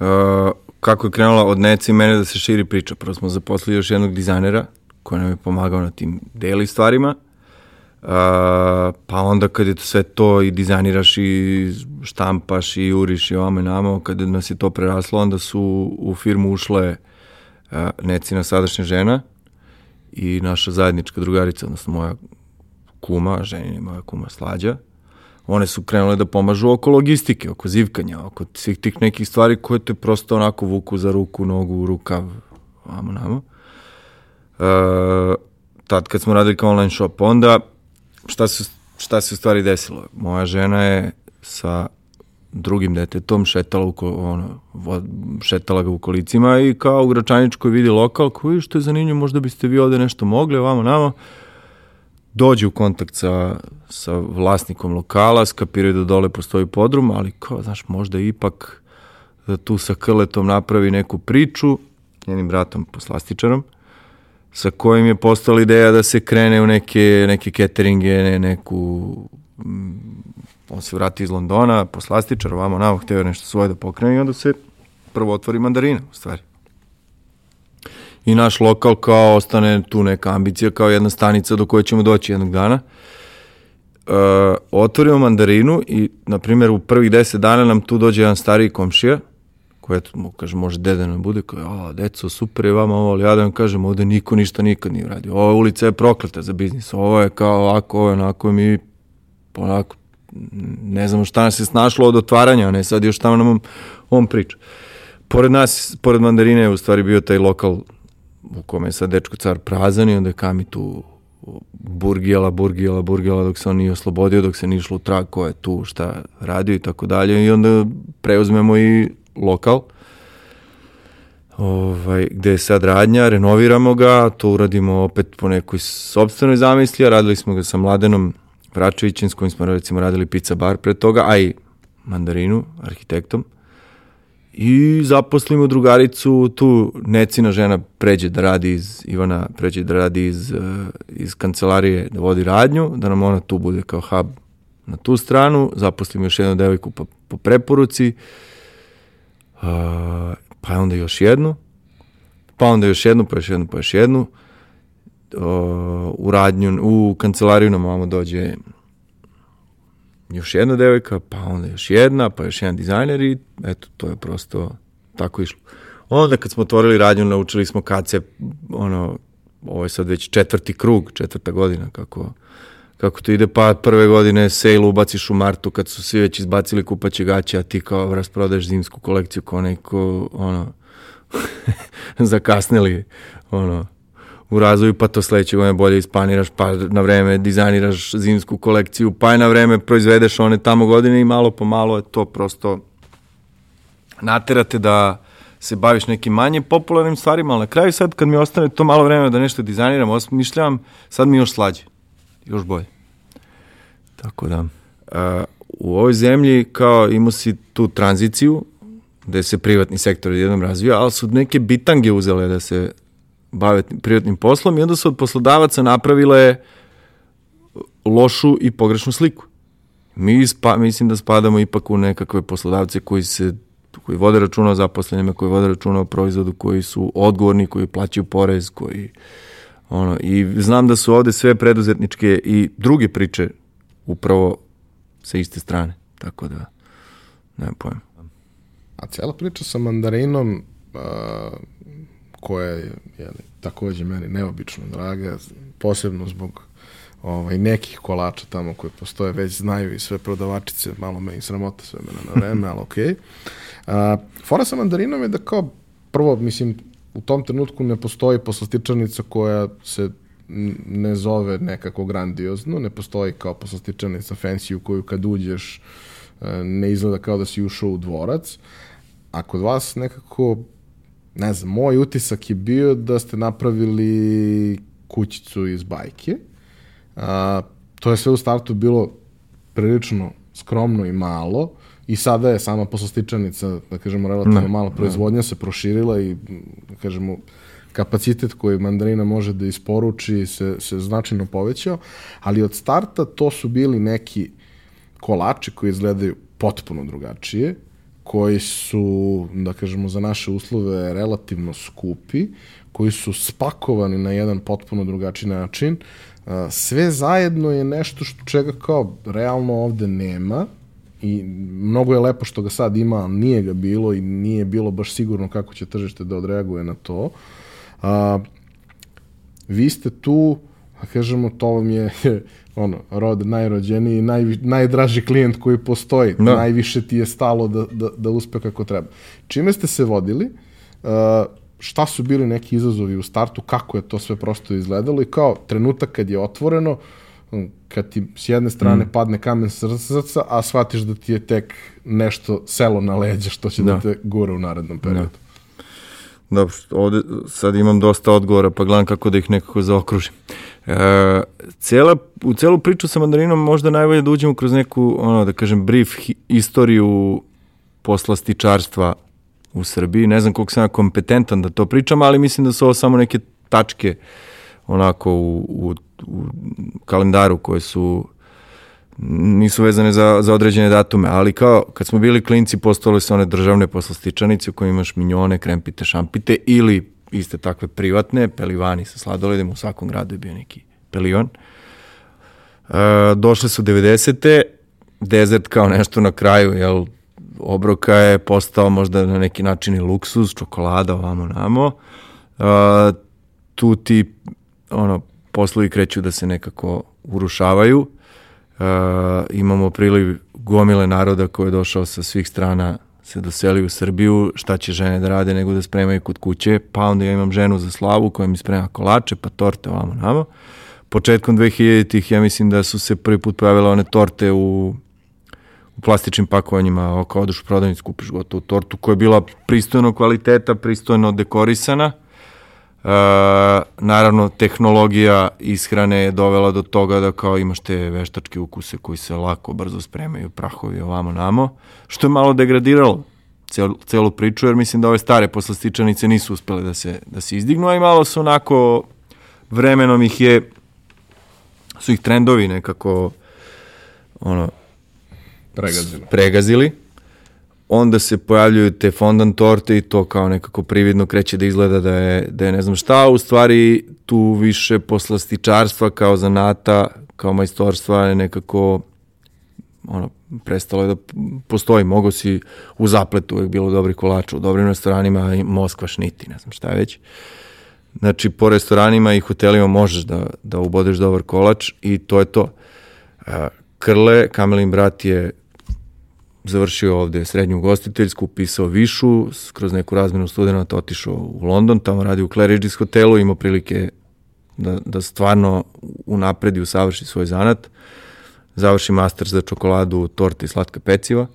uh, kako je krenula od Nece i mene da se širi priča. Prvo smo zaposlili još jednog dizajnera koji nam je pomagao na tim deli stvarima. Uh, pa onda kad je to sve to i dizajniraš i štampaš i uriš i ovame namo, kad nas je to preraslo, onda su u firmu ušle uh, Necina sadašnja žena i naša zajednička drugarica, odnosno moja kuma, ženina moja kuma Slađa one su krenule da pomažu oko logistike, oko zivkanja, oko svih tih nekih stvari koje te prosto onako vuku za ruku, nogu, rukav, vamo namo. E, tad kad smo radili kao online shop, onda šta se, šta se u stvari desilo? Moja žena je sa drugim detetom šetala, u, ono, šetala ga u kolicima i kao u Gračaničkoj vidi lokal, koji što je zanimljivo, možda biste vi ovde nešto mogli, vamo namo dođe u kontakt sa, sa vlasnikom lokala, skapiraju da dole postoji podrum, ali kao, znaš, možda ipak da tu sa Krletom napravi neku priču, njenim bratom poslastičarom, sa kojim je postala ideja da se krene u neke, neke cateringe, ne, neku... Mm, on se vrati iz Londona, poslastičar, ovamo namo, hteo nešto svoje da pokrene i onda se prvo otvori mandarina, u stvari i naš lokal kao ostane tu neka ambicija kao jedna stanica do koje ćemo doći jednog dana. Uh, otvorimo mandarinu i, na primjer, u prvih deset dana nam tu dođe jedan stariji komšija, koji, eto, kaže, može dede nam bude, koji, a, deco, super je vama ovo, ali ja da vam kažem, ovde niko ništa nikad nije uradio. Ova ulica je prokleta za biznis, ovo je kao ovako, ovo je onako, mi onako, ne znamo šta nas je snašlo od otvaranja, a ne sad još tamo nam on priča. Pored nas, pored mandarine je u stvari bio taj lokal u kome je sad dečko car prazan i onda je Kami tu burgijala, burgijala, burgijala dok se on nije oslobodio, dok se nije išlo u trag ko je tu, šta radio i tako dalje. I onda preuzmemo i lokal ovaj, gde je sad radnja, renoviramo ga, to uradimo opet po nekoj sobstvenoj zamisli, a radili smo ga sa Mladenom Vračevićem s kojim smo recimo radili pizza bar pre toga, a i mandarinu, arhitektom I zaposlimo drugaricu, tu Necina žena pređe da radi iz, Ivana pređe da radi iz, uh, iz kancelarije, da vodi radnju, da nam ona tu bude kao hub na tu stranu, zaposlimo još jednu devojku po, po preporuci, uh, pa onda još jednu, pa onda još jednu, pa još jednu, pa još jednu, uh, u radnju, u kancelariju nam ovamo dođe još jedna devojka, pa onda još jedna, pa još jedan dizajner i eto, to je prosto tako išlo. Onda kad smo otvorili radnju, naučili smo kad se, ono, ovo je sad već četvrti krug, četvrta godina, kako, kako to ide, pa prve godine sale ubaciš u martu kad su svi već izbacili kupaće gaće, a ti kao rasprodaješ zimsku kolekciju kao neko, ono, zakasnili, ono, u razvoju, pa to sledeće godine bolje ispaniraš, pa na vreme dizajniraš zimsku kolekciju, pa je na vreme proizvedeš one tamo godine i malo po malo je to prosto naterate da se baviš nekim manje popularnim stvarima, ali na kraju sad kad mi ostane to malo vremena da nešto dizajniram, osmišljam, sad mi još slađe, još bolje. Tako da, uh, u ovoj zemlji kao imao si tu tranziciju, gde se privatni sektor jednom razvija, ali su neke bitange uzele da se bave privatnim poslom i onda su od poslodavaca napravile lošu i pogrešnu sliku. Mi spa, mislim da spadamo ipak u nekakve poslodavce koji se koji vode računa o zaposlenjima, koji vode računa o proizvodu, koji su odgovorni, koji plaćaju porez, koji ono, i znam da su ovde sve preduzetničke i druge priče upravo sa iste strane, tako da nemam pojma. A cijela priča sa mandarinom uh, koja je jeli, takođe meni neobično draga, posebno zbog ovaj, nekih kolača tamo koje postoje, već znaju i sve prodavačice, malo me i sramota sve mene na vreme, ali okej. Okay. Fora sa mandarinom je da kao, prvo, mislim, u tom trenutku ne postoji poslastičarnica koja se ne zove nekako grandiozno, ne postoji kao poslastičarnica fancy u koju kad uđeš e, ne izgleda kao da si ušao u dvorac, a kod vas nekako ne znam, moj utisak je bio da ste napravili kućicu iz bajke. A, to je sve u startu bilo prilično skromno i malo i sada je sama poslastičanica, da kažemo, relativno ne, malo proizvodnja se proširila i, da kažemo, kapacitet koji mandarina može da isporuči se, se značajno povećao, ali od starta to su bili neki kolači koji izgledaju potpuno drugačije, koji su, da kažemo, za naše uslove relativno skupi, koji su spakovani na jedan potpuno drugačiji način. Sve zajedno je nešto što čega kao realno ovde nema i mnogo je lepo što ga sad ima, ali nije ga bilo i nije bilo baš sigurno kako će tržište da odreaguje na to. Vi ste tu, da kažemo, to vam je ono, rod najrođeniji, naj, najdraži klijent koji postoji, no. Da. najviše ti je stalo da, da, da uspe kako treba. Čime ste se vodili, uh, šta su bili neki izazovi u startu, kako je to sve prosto izgledalo i kao trenutak kad je otvoreno, kad ti s jedne strane mm. padne kamen srca, a shvatiš da ti je tek nešto selo na leđa što će da, da te gura u narednom da. periodu. Da. Dobro, ovde sad imam dosta odgovora, pa gledam kako da ih nekako zaokružim. E, cijela, u celu priču sa mandarinom možda najbolje da uđemo kroz neku, ono, da kažem, brief istoriju poslastičarstva u Srbiji. Ne znam koliko sam kompetentan da to pričam, ali mislim da su ovo samo neke tačke onako u, u, u kalendaru koje su nisu vezane za, za određene datume, ali kao kad smo bili klinci postojale su one državne poslastičanice u kojima imaš minjone, krempite, šampite ili iste takve privatne, pelivani sa sladoledima, u svakom gradu je bio neki pelivan. E, došle su 90. Desert kao nešto na kraju, jel, obroka je postao možda na neki način i luksuz, čokolada, ovamo, namo. E, tu ti, ono, poslovi kreću da se nekako urušavaju. E, imamo priliv gomile naroda koji je došao sa svih strana se doseli u Srbiju, šta će žene da rade nego da spremaju kod kuće, pa onda ja imam ženu za slavu koja mi sprema kolače, pa torte ovamo namo. Početkom 2000-ih ja mislim da su se prvi put pojavile one torte u, u plastičnim pakovanjima, kao odeš u prodavnicu, kupiš gotovu tortu koja je bila pristojno kvaliteta, pristojno dekorisana, E, naravno, tehnologija ishrane je dovela do toga da kao imaš te veštačke ukuse koji se lako, brzo spremaju, prahovi ovamo namo, što je malo degradiralo cel, celu priču, jer mislim da ove stare poslastičanice nisu uspele da se, da se izdignu, a i malo su onako, vremenom ih je, su ih trendovi nekako, ono, Pregazilo. pregazili. Onda se pojavljuju te fondant torte i to kao nekako prividno kreće da izgleda da je, da je ne znam šta, u stvari tu više poslastičarstva kao zanata, kao majstorstva je nekako ono, prestalo je da postoji. Mogu si u zapletu uvek bilo dobri kolača, u dobrim restoranima i Moskva šniti, ne znam šta već. Znači, po restoranima i hotelima možeš da, da ubodeš dobar kolač i to je to. Krle, Kamelin brat je završio ovde srednju ugostiteljsku, upisao višu, kroz neku razmenu studenta otišao u London, tamo radi u Claridge's hotelu, imao prilike da, da stvarno unapredi, usavrši svoj zanat, završi master za čokoladu, torte i slatka peciva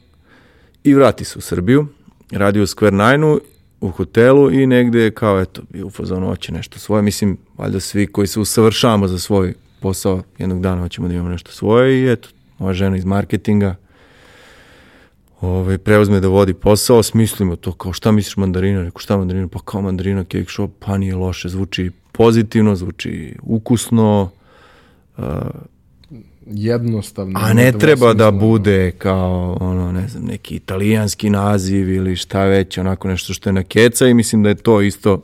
i vrati se u Srbiju, radi u Square Nine-u u hotelu i negde je kao, eto, bio u fazonu, hoće nešto svoje. Mislim, valjda svi koji se usavršavamo za svoj posao, jednog dana hoćemo da imamo nešto svoje i eto, moja žena iz marketinga, ovaj, preuzme da vodi posao, smislimo to kao šta misliš mandarina, rekao šta mandarina, pa kao mandarina cake shop, pa nije loše, zvuči pozitivno, zvuči ukusno, uh, Jednostavno. a ne treba da bude kao ono, ne znam, neki italijanski naziv ili šta već, onako nešto što je na keca i mislim da je to isto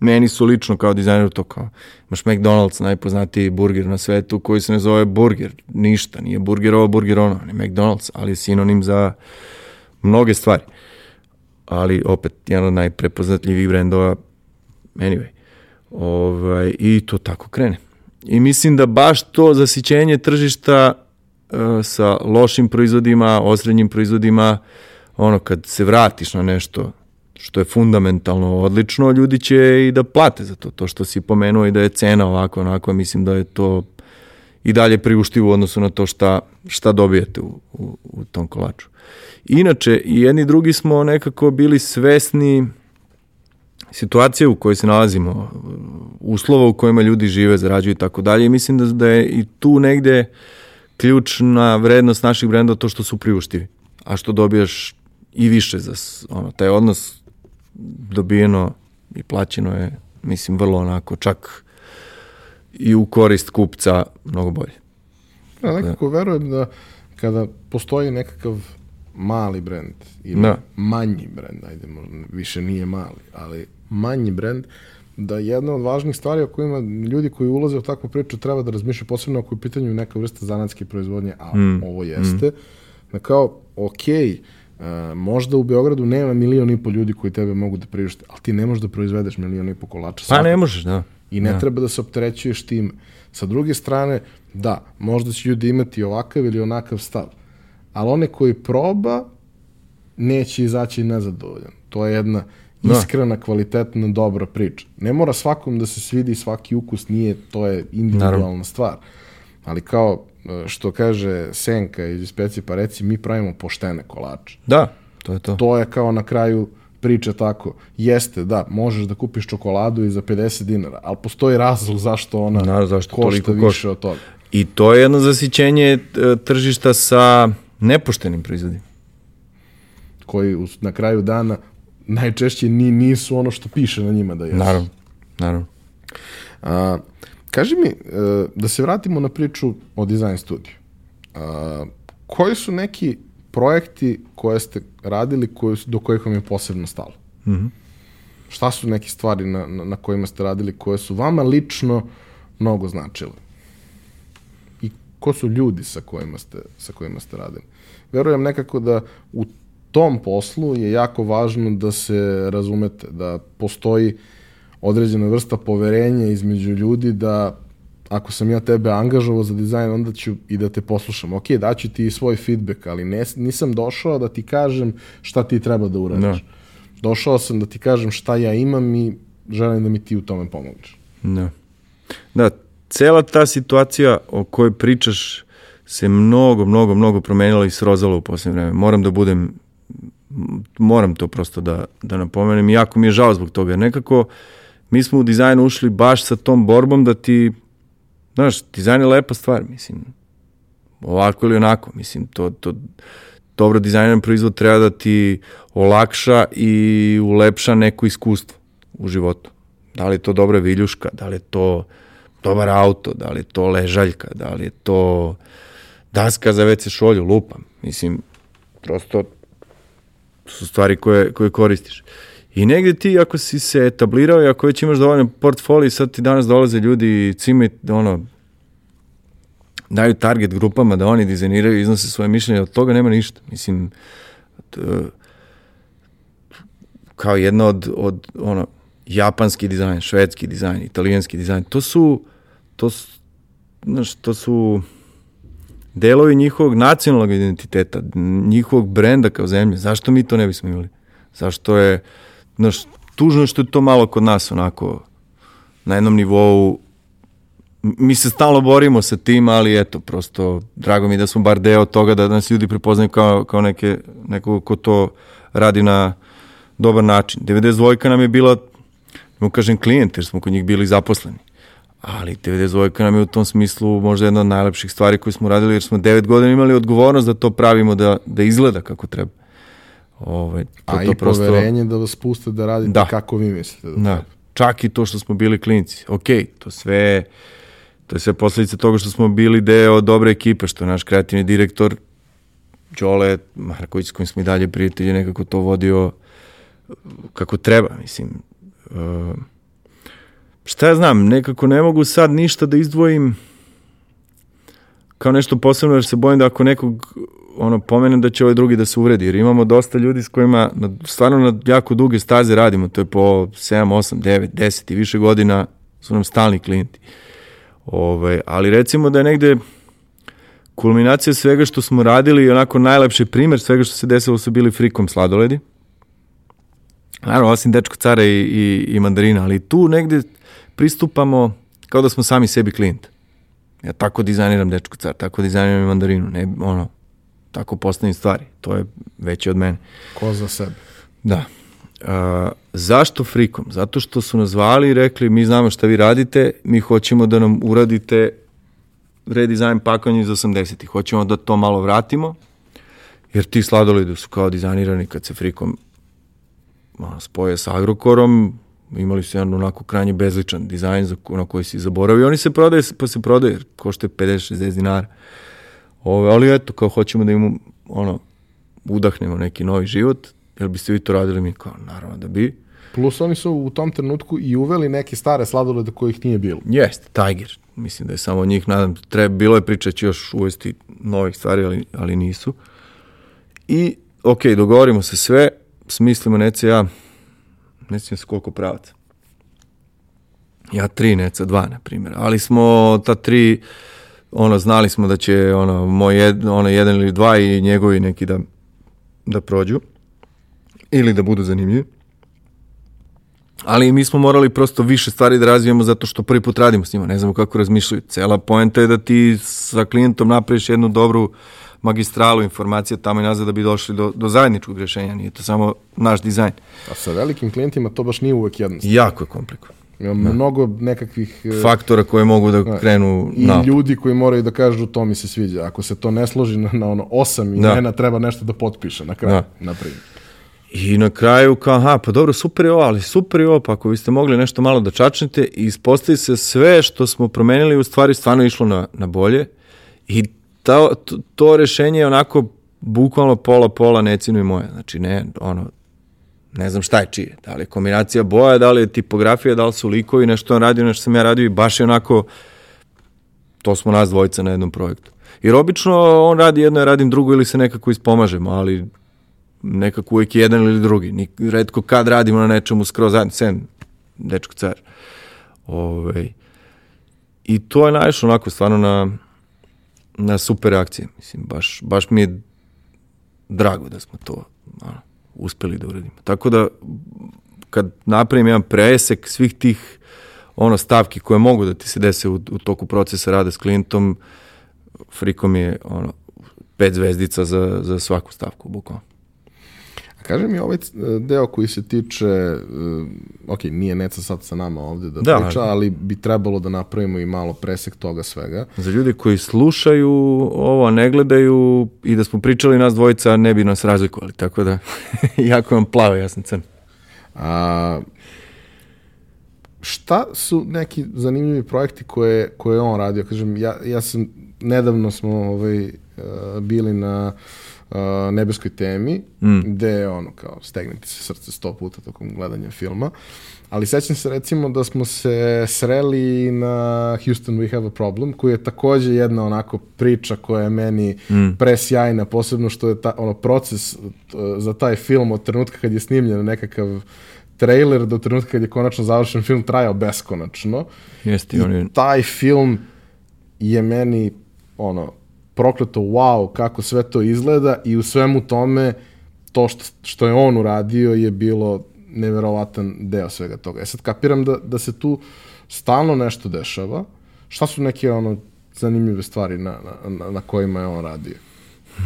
meni su lično kao dizajneru to kao, imaš McDonald's, najpoznatiji burger na svetu koji se ne zove burger, ništa, nije burger ovo, burger ono, ne McDonald's, ali je sinonim za mnoge stvari. Ali opet, jedan od najprepoznatljivih brendova, anyway, ovaj, i to tako krene. I mislim da baš to zasićenje tržišta uh, sa lošim proizvodima, osrednjim proizvodima, ono kad se vratiš na nešto što je fundamentalno odlično, ljudi će i da plate za to. To što si pomenuo i da je cena ovako, onako, mislim da je to i dalje priuštivo u odnosu na to šta, šta dobijete u, u, u tom kolaču. Inače, i jedni i drugi smo nekako bili svesni situacije u kojoj se nalazimo, uslova u kojima ljudi žive, zarađuju i tako dalje. I mislim da, da je i tu negde ključna vrednost naših brenda to što su priuštivi, a što dobijaš i više za ono, taj odnos dobijeno i plaćeno je, mislim, vrlo onako, čak i u korist kupca mnogo bolje. Ja nekako verujem da kada postoji nekakav mali brend ili Da. manji brend, ajde, možda više nije mali, ali manji brend, da jedna od važnih stvari o kojima ljudi koji ulaze u takvu priču treba da razmišljaju posebno ako je u pitanju neka vrsta zanatske proizvodnje, a Mm, ovo jeste, da kao, okej, e, možda u Beogradu nema milion i po ljudi koji tebe mogu da priušte, ali ti ne možeš da proizvedeš milion i po kolača. Pa ne možeš, da. I ne Da. treba da se opterećuješ tim. Sa druge strane, da, možda će ljudi imati ovakav ili onakav stav, ali onaj koji proba, neće izaći nezadovoljan. To je jedna Da. iskrena, kvalitetna, dobra priča. Ne mora svakom da se svidi svaki ukus, nije, to je individualna Naravno. stvar. Ali kao e, što kaže Senka iz Speci pa reci, mi pravimo poštene kolače. Da, to je to. To je kao na kraju priče tako. Jeste, da, možeš da kupiš čokoladu i za 50 dinara, ali postoji razlog zašto ona Naravno, zašto košta više košta. od toga. I to je jedno zasićenje e, tržišta sa nepoštenim proizvodima. Koji na kraju dana najčešće ni, nisu ono što piše na njima da jesu. Naravno, naravno. A, kaži mi, e, da se vratimo na priču o dizajn studiju. A, koji su neki projekti koje ste radili koji, su- do kojih vam je posebno stalo? Mhm. Šta su neke stvari na, na, na kojima ste radili koje su vama lično mnogo značile? I ko su ljudi sa kojima ste, sa kojima ste radili? Verujem nekako da u tom poslu je jako važno da se razumete, da postoji određena vrsta poverenja između ljudi da ako sam ja tebe angažovao za dizajn, onda ću i da te poslušam. Ok, daću ti svoj feedback, ali ne, nisam došao da ti kažem šta ti treba da uradiš. Došao sam da ti kažem šta ja imam i želim da mi ti u tome pomogneš. Da. Da, cela ta situacija o kojoj pričaš se mnogo, mnogo, mnogo promenila i srozala u posljednje vreme. Moram da budem, moram to prosto da, da napomenem i jako mi je žao zbog toga. Nekako mi smo u dizajnu ušli baš sa tom borbom da ti, znaš, dizajn je lepa stvar, mislim, ovako ili onako, mislim, to, to, dobro dizajniran proizvod treba da ti olakša i ulepša neko iskustvo u životu. Da li je to dobra viljuška, da li je to dobar auto, da li je to ležaljka, da li je to daska za WC šolju, lupam. Mislim, prosto su stvari koje, koje koristiš. I negde ti, ako si se etablirao i ako već imaš dovoljno portfolio, sad ti danas dolaze ljudi i cime, ono, daju target grupama da oni dizajniraju i iznose svoje mišljenje, od toga nema ništa. Mislim, t, kao jedna od, od ono, japanski dizajn, švedski dizajn, italijanski dizajn, to su, to su, znaš, to su delovi njihovog nacionalnog identiteta, njihovog brenda kao zemlje. Zašto mi to ne bismo imali? Zašto je, znaš, tužno što je to malo kod nas onako na jednom nivou mi se stalno borimo sa tim, ali eto, prosto drago mi da smo bar deo toga da nas ljudi prepoznaju kao, kao neke, nekog ko to radi na dobar način. 92 nam je bila, mu kažem, klijent, jer smo kod njih bili zaposleni. Ali 92 nam je u tom smislu možda jedna od najlepših stvari koje smo radili, jer smo 9 godina imali odgovornost da to pravimo, da, da izgleda kako treba. Ove, ovaj, to, A to i prosto... poverenje da vas puste da radite da. kako vi mislite da, da. Čak i to što smo bili klinci. Ok, to sve To je sve posledice toga što smo bili deo dobre ekipe, što naš kreativni direktor Đole Marković s kojim smo i dalje prijatelji nekako to vodio kako treba, mislim. Uh, šta ja znam, nekako ne mogu sad ništa da izdvojim kao nešto posebno, jer se bojim da ako nekog ono, pomenem da će ovaj drugi da se uvredi, jer imamo dosta ljudi s kojima na, stvarno na jako duge staze radimo, to je po 7, 8, 9, 10 i više godina su nam stalni klijenti. Ove, ovaj, ali recimo da je negde kulminacija svega što smo radili i onako najlepši primer svega što se desilo su bili frikom sladoledi. Naravno, osim dečko cara i, i, i mandarina, ali tu negde pristupamo kao da smo sami sebi klijent. Ja tako dizajniram dečko car, tako dizajniram i mandarinu, ne, ono, tako postavim stvari. To je veće od mene. Ko za sebe. Da. A, zašto frikom? Zato što su nas zvali i rekli mi znamo šta vi radite, mi hoćemo da nam uradite redizajn pakanja iz 80-ih. Hoćemo da to malo vratimo, jer ti sladoledi su kao dizajnirani kad se frikom ono, spoje sa Agrokorom, imali su jedan onako krajnje bezličan dizajn za, na koji si zaboravio. Oni se prodaje, pa se prodaje, jer košte 50-60 dinara. Ove, ali eto, kao hoćemo da im ono, udahnemo neki novi život, Jel biste vi to radili mi? Kao, naravno da bi. Plus oni su u tom trenutku i uveli neke stare sladolede kojih nije bilo. Jeste, Tiger. Mislim da je samo njih, nadam, treba, bilo je priča da će još uvesti novih stvari, ali, ali nisu. I, ok, dogovorimo se sve, smislimo Nece ja, ne sjećam se koliko pravaca. Ja tri, Neca dva, na primjer. Ali smo ta tri, ono, znali smo da će, ono, moj jed, ono, jedan ili dva i njegovi neki da, da prođu ili da budu zanimljivi. Ali mi smo morali prosto više stvari da razvijemo zato što prvi put radimo s njima, ne znamo kako razmišljaju. Cela poenta je da ti sa klijentom napraviš jednu dobru magistralu informacija tamo i nazad da bi došli do, do zajedničkog rješenja, nije to samo naš dizajn. A sa velikim klijentima to baš nije uvek jednostavno. Jako je komplikovano. Da. mnogo nekakvih... E, Faktora koje mogu da, da krenu I napad. ljudi koji moraju da kažu to mi se sviđa. Ako se to ne složi na, na ono osam imena, da. treba nešto da potpiše na kraju, da. na primjer. I na kraju kao, aha, pa dobro, super je ovo, ali super je ovo, pa ako biste mogli nešto malo da čačnete i ispostavi se sve što smo promenili u stvari stvarno išlo na, na bolje i ta, to, to rešenje je onako bukvalno pola-pola necino i moje. Znači, ne, ono, ne znam šta je čije. Da li je kombinacija boja, da li je tipografija, da li su likovi, nešto on radio, nešto sam ja radio i baš je onako, to smo nas dvojica na jednom projektu. Jer obično on radi jedno, ja radim drugo ili se nekako ispomažemo, ali nekako uvijek jedan ili drugi. Nik, redko kad radimo na nečemu skroz zajedno, sem dečko car. Ove, ovaj, I to je najviše onako stvarno na, na super reakcije. Mislim, baš, baš mi je drago da smo to ono, uspeli da uradimo. Tako da, kad napravim jedan presek svih tih ono stavki koje mogu da ti se dese u, u toku procesa rada s klijentom, frikom je ono, pet zvezdica za, za svaku stavku, bukvalno. Kaži mi ovaj deo koji se tiče, uh, ok, nije Neca sad sa nama ovde da, Da. priča, ali bi trebalo da napravimo i malo presek toga svega. Za ljudi koji slušaju ovo, ne gledaju i da smo pričali nas dvojica, ne bi nas razlikovali, tako da jako vam plave, ja sam crn. A, šta su neki zanimljivi projekti koje, koje je on radio? Kažem, ja, ja sam, nedavno smo ovaj, uh, bili na uh, nebeskoj temi, mm. gde je ono kao stegniti se srce sto puta tokom gledanja filma, ali sećam se recimo da smo se sreli na Houston We Have a Problem, koji je takođe jedna onako priča koja je meni mm. presjajna, posebno što je ta, ono, proces uh, za taj film od trenutka kad je snimljen nekakav trailer do trenutka kad je konačno završen film trajao beskonačno. Jeste, on je... I taj film je meni ono prokleto wow kako sve to izgleda i u svemu tome to što, što je on uradio je bilo neverovatan deo svega toga. E sad kapiram da, da se tu stalno nešto dešava. Šta su neke ono zanimljive stvari na, na, na kojima je on radio?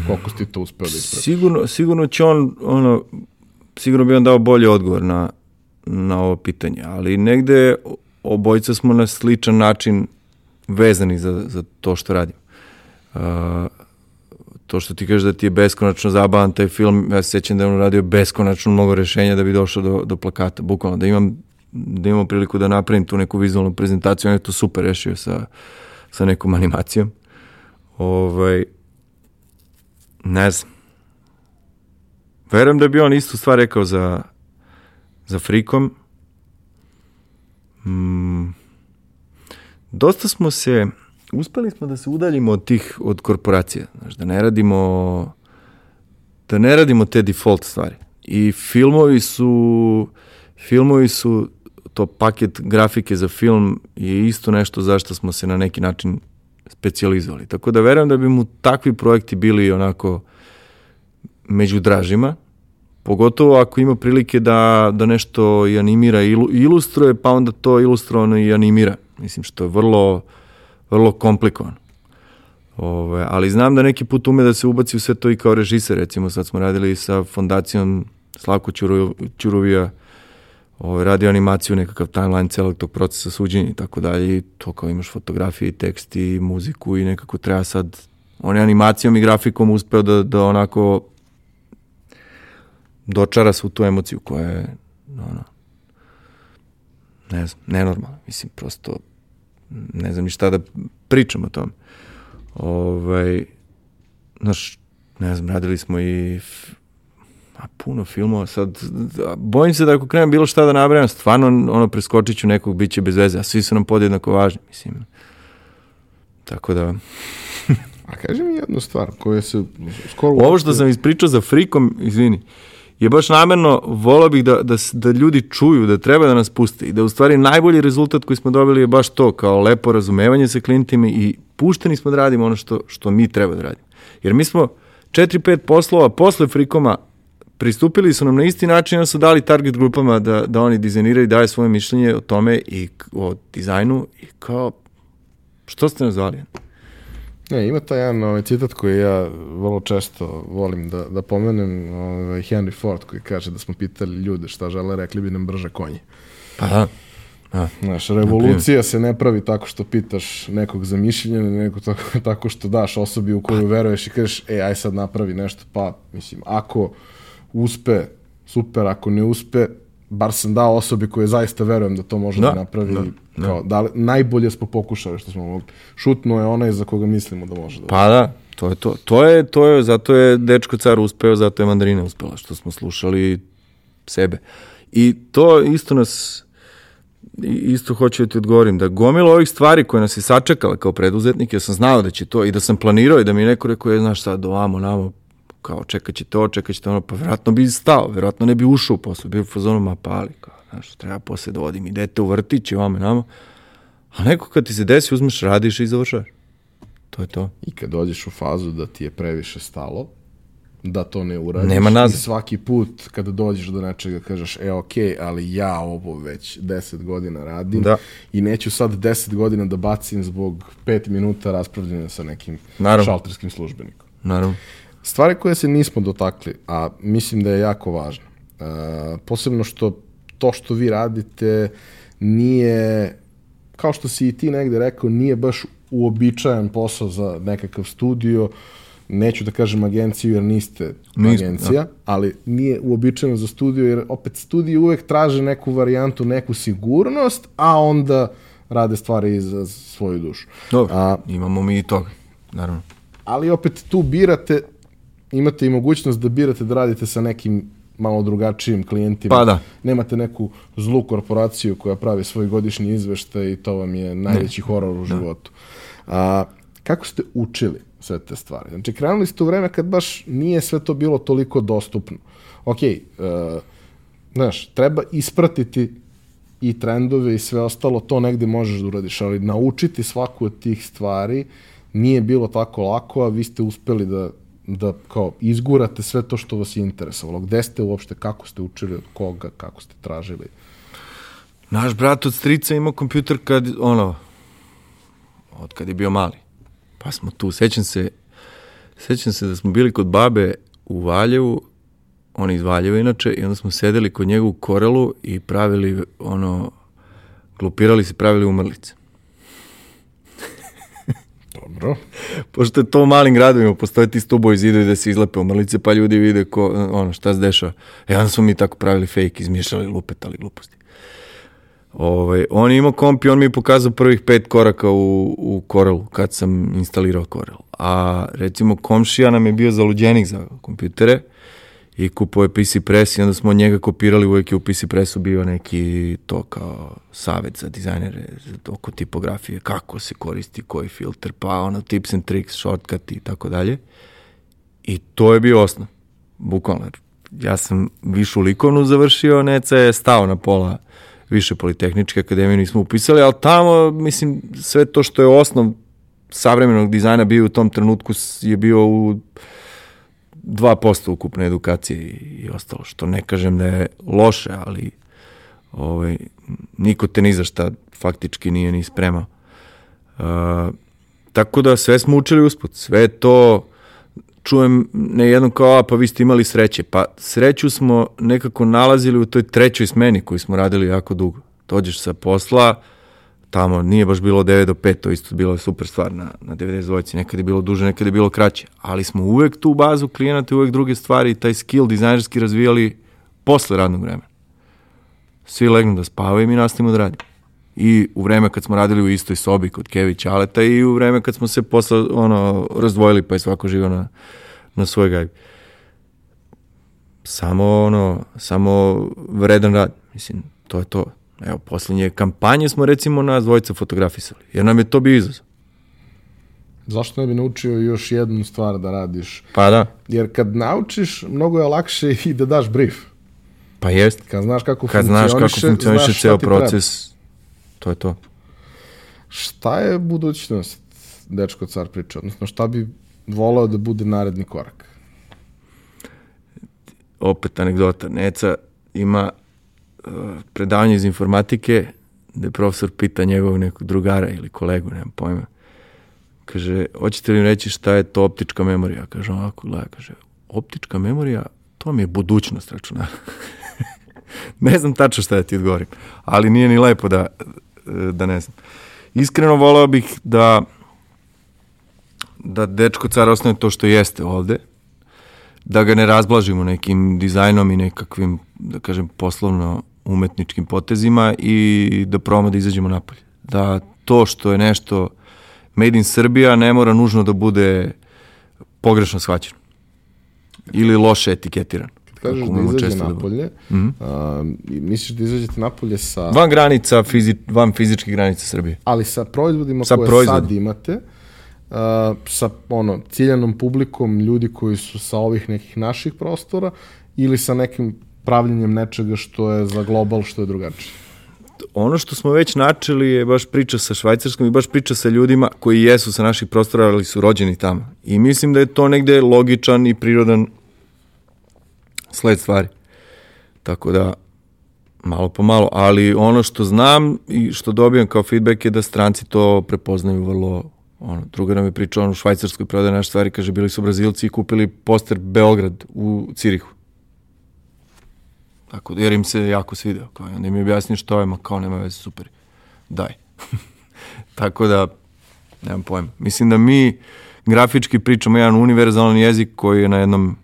Koliko si to uspeo da? Sigurno, sigurno će on, ono, sigurno bi on dao bolji odgovor na, na ovo pitanje, ali negde obojica smo na sličan način vezani za, za to što radimo. To što ti kažeš da ti je beskonačno zabavan taj film, ja se sećam da je on radio beskonačno mnogo rešenja da bi došao do, do plakata, bukvalno, da imam da imam priliku da napravim tu neku vizualnu prezentaciju, on je to super rešio sa, sa nekom animacijom. Ovaj, ne znam. Verujem da bi on istu stvar rekao za, za frikom. Mm, dosta smo se, uspeli smo da se udaljimo od tih, od korporacija, znaš, da ne radimo, da ne radimo te default stvari. I filmovi su, filmovi su, to paket grafike za film je isto nešto zašto smo se na neki način specijalizovali. Tako da verujem da bi mu takvi projekti bili onako među dražima, pogotovo ako ima prilike da, da nešto i animira i ilu- ilustruje, pa onda to ilustrovano i animira. Mislim što je vrlo, vrlo komplikovano. Ove, ali znam da neki put ume da se ubaci u sve to i kao režiser, recimo sad smo radili sa fondacijom Slavko Ćuru, Ćuruvija, ovaj, radio animaciju, nekakav timeline celog tog procesa suđenja i tako dalje i to kao imaš fotografije i tekst i muziku i nekako treba sad on je animacijom i grafikom uspeo da, da onako dočara svu tu emociju koja je ono, ne znam, nenormalna. Mislim, prosto ne znam ni šta da pričam o tome. Ovaj, znaš, ne znam, radili smo i f- a puno filmova, sad, da, bojim se da ako krenem bilo šta da nabrajam, stvarno, ono, preskočit ću nekog, bit će bez veze, a svi su nam podjednako važni, mislim. Tako da, A kaži mi jednu stvar koja se skoro... ovo što sam ispričao za frikom, izvini, je baš namerno, volao bih da, da, da ljudi čuju, da treba da nas puste i da u stvari najbolji rezultat koji smo dobili je baš to, kao lepo razumevanje sa klijentima i pušteni smo da radimo ono što, što mi treba da radimo. Jer mi smo 4-5 poslova posle frikoma pristupili su nam na isti način, su dali target grupama da, da oni dizajniraju i daju svoje mišljenje o tome i o dizajnu i kao, što ste nas zvali? Ne, ima taj jedan ovaj, citat koji ja vrlo često volim da, da pomenem, ovaj, Henry Ford koji kaže da smo pitali ljude šta žele, rekli bi nam brže konje. Pa da. da. Znaš, revolucija se ne pravi tako što pitaš nekog za mišljenje, nego tako, tako što daš osobi u koju veruješ i kažeš, e, aj sad napravi nešto, pa, mislim, ako uspe, super, ako ne uspe, bar sam dao osobi koje zaista verujem da to može da, Da, napravi, da, kao, da, li- najbolje smo pokušali što smo mogli. Šutno je onaj za koga mislimo da može da Pa da, to je to. To je, to je, zato je dečko car uspeo, zato je mandarina uspela, što smo slušali sebe. I to isto nas, isto hoću da ti odgovorim, da gomila ovih stvari koje nas je sačekala kao preduzetnik, ja sam znao da će to i da sam planirao i da mi neko rekao, je, znaš sad, ovamo, namo, kao čekat će to, čekat će to, ono, pa verovatno bi stao, verovatno ne bi ušao u posao, bio u fazonu, ma pali, kao, znaš, treba posle da vodim i dete u vrtić i namo. A neko kad ti se desi, uzmeš, radiš i završaš. To je to. I kad dođeš u fazu da ti je previše stalo, da to ne uradiš. Nema nazad. I svaki put kada dođeš do nečega kažeš, e, okej, ali ja ovo već 10 godina radim Da. i neću sad 10 godina da bacim zbog 5 minuta raspravljanja sa nekim Naravno. šalterskim službenikom. Naravno. Stvari koje se nismo dotakli, a mislim da je jako važno, uh, posebno što to što vi radite nije, kao što si i ti negde rekao, nije baš uobičajan posao za nekakav studio, neću da kažem agenciju jer niste Nismo, agencija, ali nije uobičajeno za studio jer opet studiji uvek traže neku varijantu, neku sigurnost, a onda rade stvari za svoju dušu. Dobro, A, imamo mi i toga, naravno. ali opet tu birate, imate i mogućnost da birate da radite sa nekim malo drugačijim klijentima. Pa da. Nemate neku zlu korporaciju koja pravi svoj godišnji izveštaj i to vam je najveći horor u životu. A, kako ste učili sve te stvari? Znači, krenuli ste u vreme kad baš nije sve to bilo toliko dostupno. Ok, uh, znaš, treba ispratiti i trendove i sve ostalo, to negde možeš da uradiš, ali naučiti svaku od tih stvari nije bilo tako lako, a vi ste uspeli da da kao izgurate sve to što vas je interesovalo. Gde ste uopšte, kako ste učili, od koga, kako ste tražili? Naš brat od strica imao kompjuter kad, ono, od kad je bio mali. Pa smo tu, sećam se, sećam se da smo bili kod babe u Valjevu, on iz Valjeva inače, i onda smo sedeli kod njega u Korelu i pravili, ono, glupirali se, pravili umrlice. Dobro. Pošto je to u malim gradovima, postoje ti stubovi zidovi da se izlepe umrlice, pa ljudi vide ko, ono, šta se dešava. E, onda smo mi tako pravili fake, izmišljali, lupetali gluposti. Ovaj, on je imao komp i on mi je pokazao prvih pet koraka u, u Corelu, kad sam instalirao Corel. A recimo komšija nam je bio zaluđenik za kompjutere i kupao je PC Press i onda smo njega kopirali, uvijek je u PC Pressu bio neki to kao savet za dizajnere za- oko tipografije, kako se koristi koji filter, pa ono tips and tricks, shortcut i tako dalje. I to je bio osnov, bukvalno. Ja sam višu likovnu završio, Neca je stao na pola više politehničke akademije nismo upisali, ali tamo, mislim, sve to što je osnov savremenog dizajna bio u tom trenutku je bio u 2% ukupne edukacije i, i ostalo, što ne kažem da je loše, ali ovaj, niko te ni za šta faktički nije ni spremao. Uh, tako da sve smo učili usput, sve to čujem ne jednom kao, a pa vi ste imali sreće. Pa sreću smo nekako nalazili u toj trećoj smeni koju smo radili jako dugo. Dođeš sa posla, tamo nije baš bilo 9 do 5, to isto bilo super stvar na, na 92, nekad je bilo duže, nekad je bilo kraće, ali smo uvek tu bazu klijenata uvek druge stvari i taj skill dizajnerski razvijali posle radnog vremena. Svi legnu da spavaju i mi nastavimo da radimo. I u vreme kad smo radili u istoj sobi kod Kevi Ćaleta i u vreme kad smo se posle ono, razdvojili pa je svako živio na, na svoj gajbi. Samo ono, samo vredan rad. Mislim, to je to. Evo, poslednje kampanje smo recimo nas dvojica fotografisali, jer nam je to bio izazov. Zašto ne bi naučio još jednu stvar da radiš? Pa da. Jer kad naučiš, mnogo je lakše i da daš brief. Pa jest. Kad znaš kako Kad znaš kako funkcioniše, funkcioniše znaš ceo ti treba. proces, to je to. Šta je budućnost, dečko car priča? Odnosno, šta bi volao da bude naredni korak? opet anegdota. Neca ima predavanje iz informatike gde profesor pita njegovog nekog drugara ili kolegu, nemam pojma. Kaže, hoćete li reći šta je to optička memorija? Kaže, ovako, gleda, kaže, optička memorija, to mi je budućnost računara. ne znam tačno šta da ti odgovorim, ali nije ni lepo da, da ne znam. Iskreno volao bih da da dečko car ostane to što jeste ovde, da ga ne razblažimo nekim dizajnom i nekakvim, da kažem, poslovno umetničkim potezima i da probamo da izađemo napolje. Da to što je nešto made in Srbija ne mora nužno da bude pogrešno shvaćeno ili loše etiketirano. Kad kažeš da izađe često da bude. napolje, a, misliš da izađete napolje sa... Van granica, fizi, van fizičkih granica Srbije. ali sa proizvodima Sa koje proizvodima. sad imate, uh, sa ono, ciljanom publikom ljudi koji su sa ovih nekih naših prostora ili sa nekim pravljenjem nečega što je za global, što je drugačije. ono što smo već načeli je baš priča sa Švajcarskom i baš priča sa ljudima koji jesu sa naših prostora, ali su rođeni tamo. I mislim da je to negde logičan i prirodan sled stvari. Tako da, malo po malo, ali ono što znam i što dobijam kao feedback je da stranci to prepoznaju vrlo Ono, druga nam je pričao, on u Švajcarskoj prodaje naše stvari, kaže, bili su Brazilci i kupili poster Beograd u Cirihu. Tako da, jer im se jako svideo. Kao, onda im je objasnio što je, ma kao nema veze, super, daj. Tako da, nemam pojma. Mislim da mi grafički pričamo jedan univerzalan jezik koji je na jednom,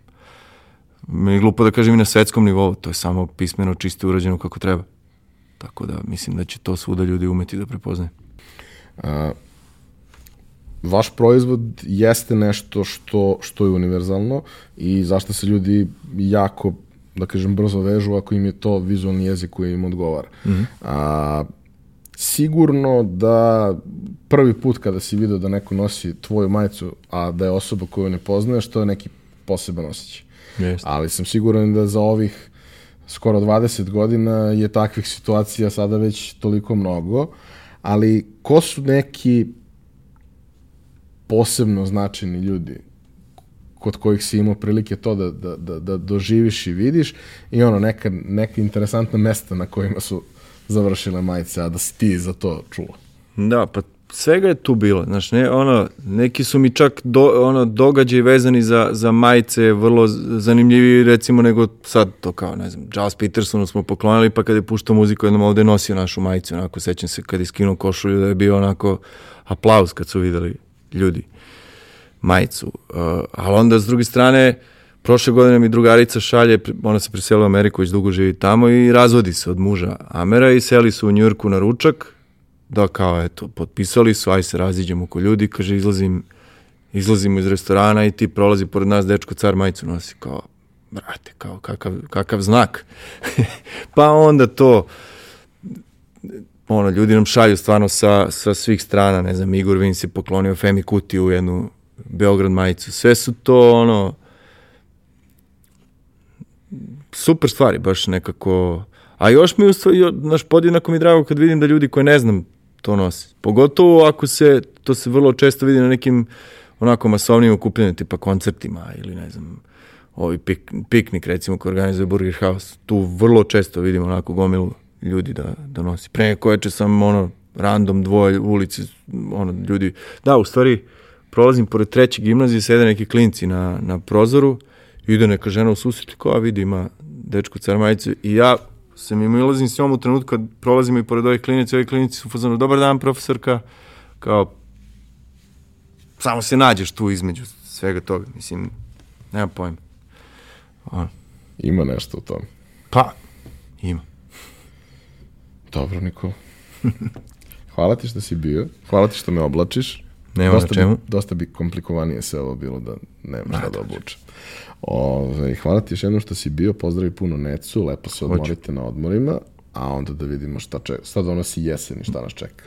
mi je glupo da kažem i na svetskom nivou, to je samo pismeno čisto urađeno kako treba. Tako da mislim da će to svuda ljudi umeti da prepoznaju. A, vaš proizvod jeste nešto što, što je univerzalno i zašto se ljudi jako, da kažem, brzo vežu ako im je to vizualni jezik koji im odgovara. Mm -hmm. A, sigurno da prvi put kada si video da neko nosi tvoju majicu, a da je osoba koju ne poznaješ, to je neki poseban osjećaj. Jeste. Ali sam siguran da za ovih skoro 20 godina je takvih situacija sada već toliko mnogo, ali ko su neki posebno značajni ljudi kod kojih si imao prilike to da, da, da, da doživiš i vidiš i ono neka, neka interesantna mesta na kojima su završile majice, a da si ti za to čuo. Da, pa svega je tu bilo. Znaš, ne, ono, neki su mi čak do, ono, događaj vezani za, za majice vrlo zanimljivi, recimo, nego sad to kao, ne znam, Charles Petersonu smo poklonili, pa kada je puštao muziku, jednom ovde nosio našu majicu, onako, sećam se kad je skinuo košulju da je bio onako aplauz kad su videli ljudi majicu. Uh, ali onda, s druge strane, prošle godine mi drugarica šalje, ona se preselila u Ameriku, već dugo živi tamo i razvodi se od muža Amera i seli su u Njurku na ručak da kao eto, potpisali su, aj se raziđemo oko ljudi, kaže izlazim, izlazimo iz restorana i ti prolazi pored nas dečko car majicu nosi, kao, brate, kao kakav, kakav znak. pa onda to, ono, ljudi nam šalju stvarno sa, sa svih strana, ne znam, Igor Vins je poklonio Femi Kuti u jednu Beograd majicu, sve su to, ono, super stvari, baš nekako, a još mi u stvari, naš podjednako mi drago kad vidim da ljudi koje ne znam to nosi. Pogotovo ako se, to se vrlo često vidi na nekim onako masovnim okupljenim tipa koncertima ili ne znam, ovi pik, piknik recimo koji organizuje Burger House, tu vrlo često vidimo onako gomilu ljudi da, da nosi. Pre neko veče sam ono random dvoje u ulici, ono ljudi, da u stvari prolazim pored treće gimnazije, sede neki klinci na, na prozoru, ide neka žena u susret, a vidi ima dečku carmajicu i ja se mi ilazim s njom u trenutku kad prolazimo i pored ovih klinici, ovi klinici su fazonu, dobar dan profesorka, kao, samo se nađeš tu između svega toga, mislim, nema pojma. On. Ima nešto u tom. Pa, ima. Dobro, Nikola. Hvala ti što si bio, hvala ti što me oblačiš. Nema dosta na čemu. Bi, dosta bi komplikovanije se ovo bilo da nema šta da obučem. Ove, hvala ti još jednom što si bio, pozdravi puno Necu, lepo se odmorite na odmorima, a onda da vidimo šta, če, šta donosi jesen i šta nas čeka.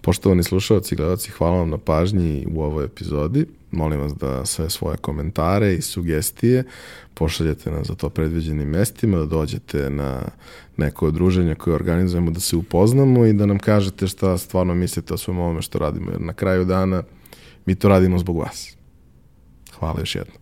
Poštovani slušalci i gledalci, hvala vam na pažnji u ovoj epizodi. Molim vas da sve svoje komentare i sugestije pošaljete nas za to predviđenim mestima, da dođete na neko odruženje koje organizujemo, da se upoznamo i da nam kažete šta stvarno mislite o svom ovome što radimo. Jer na kraju dana mi to radimo zbog vas. Hvala još jednom.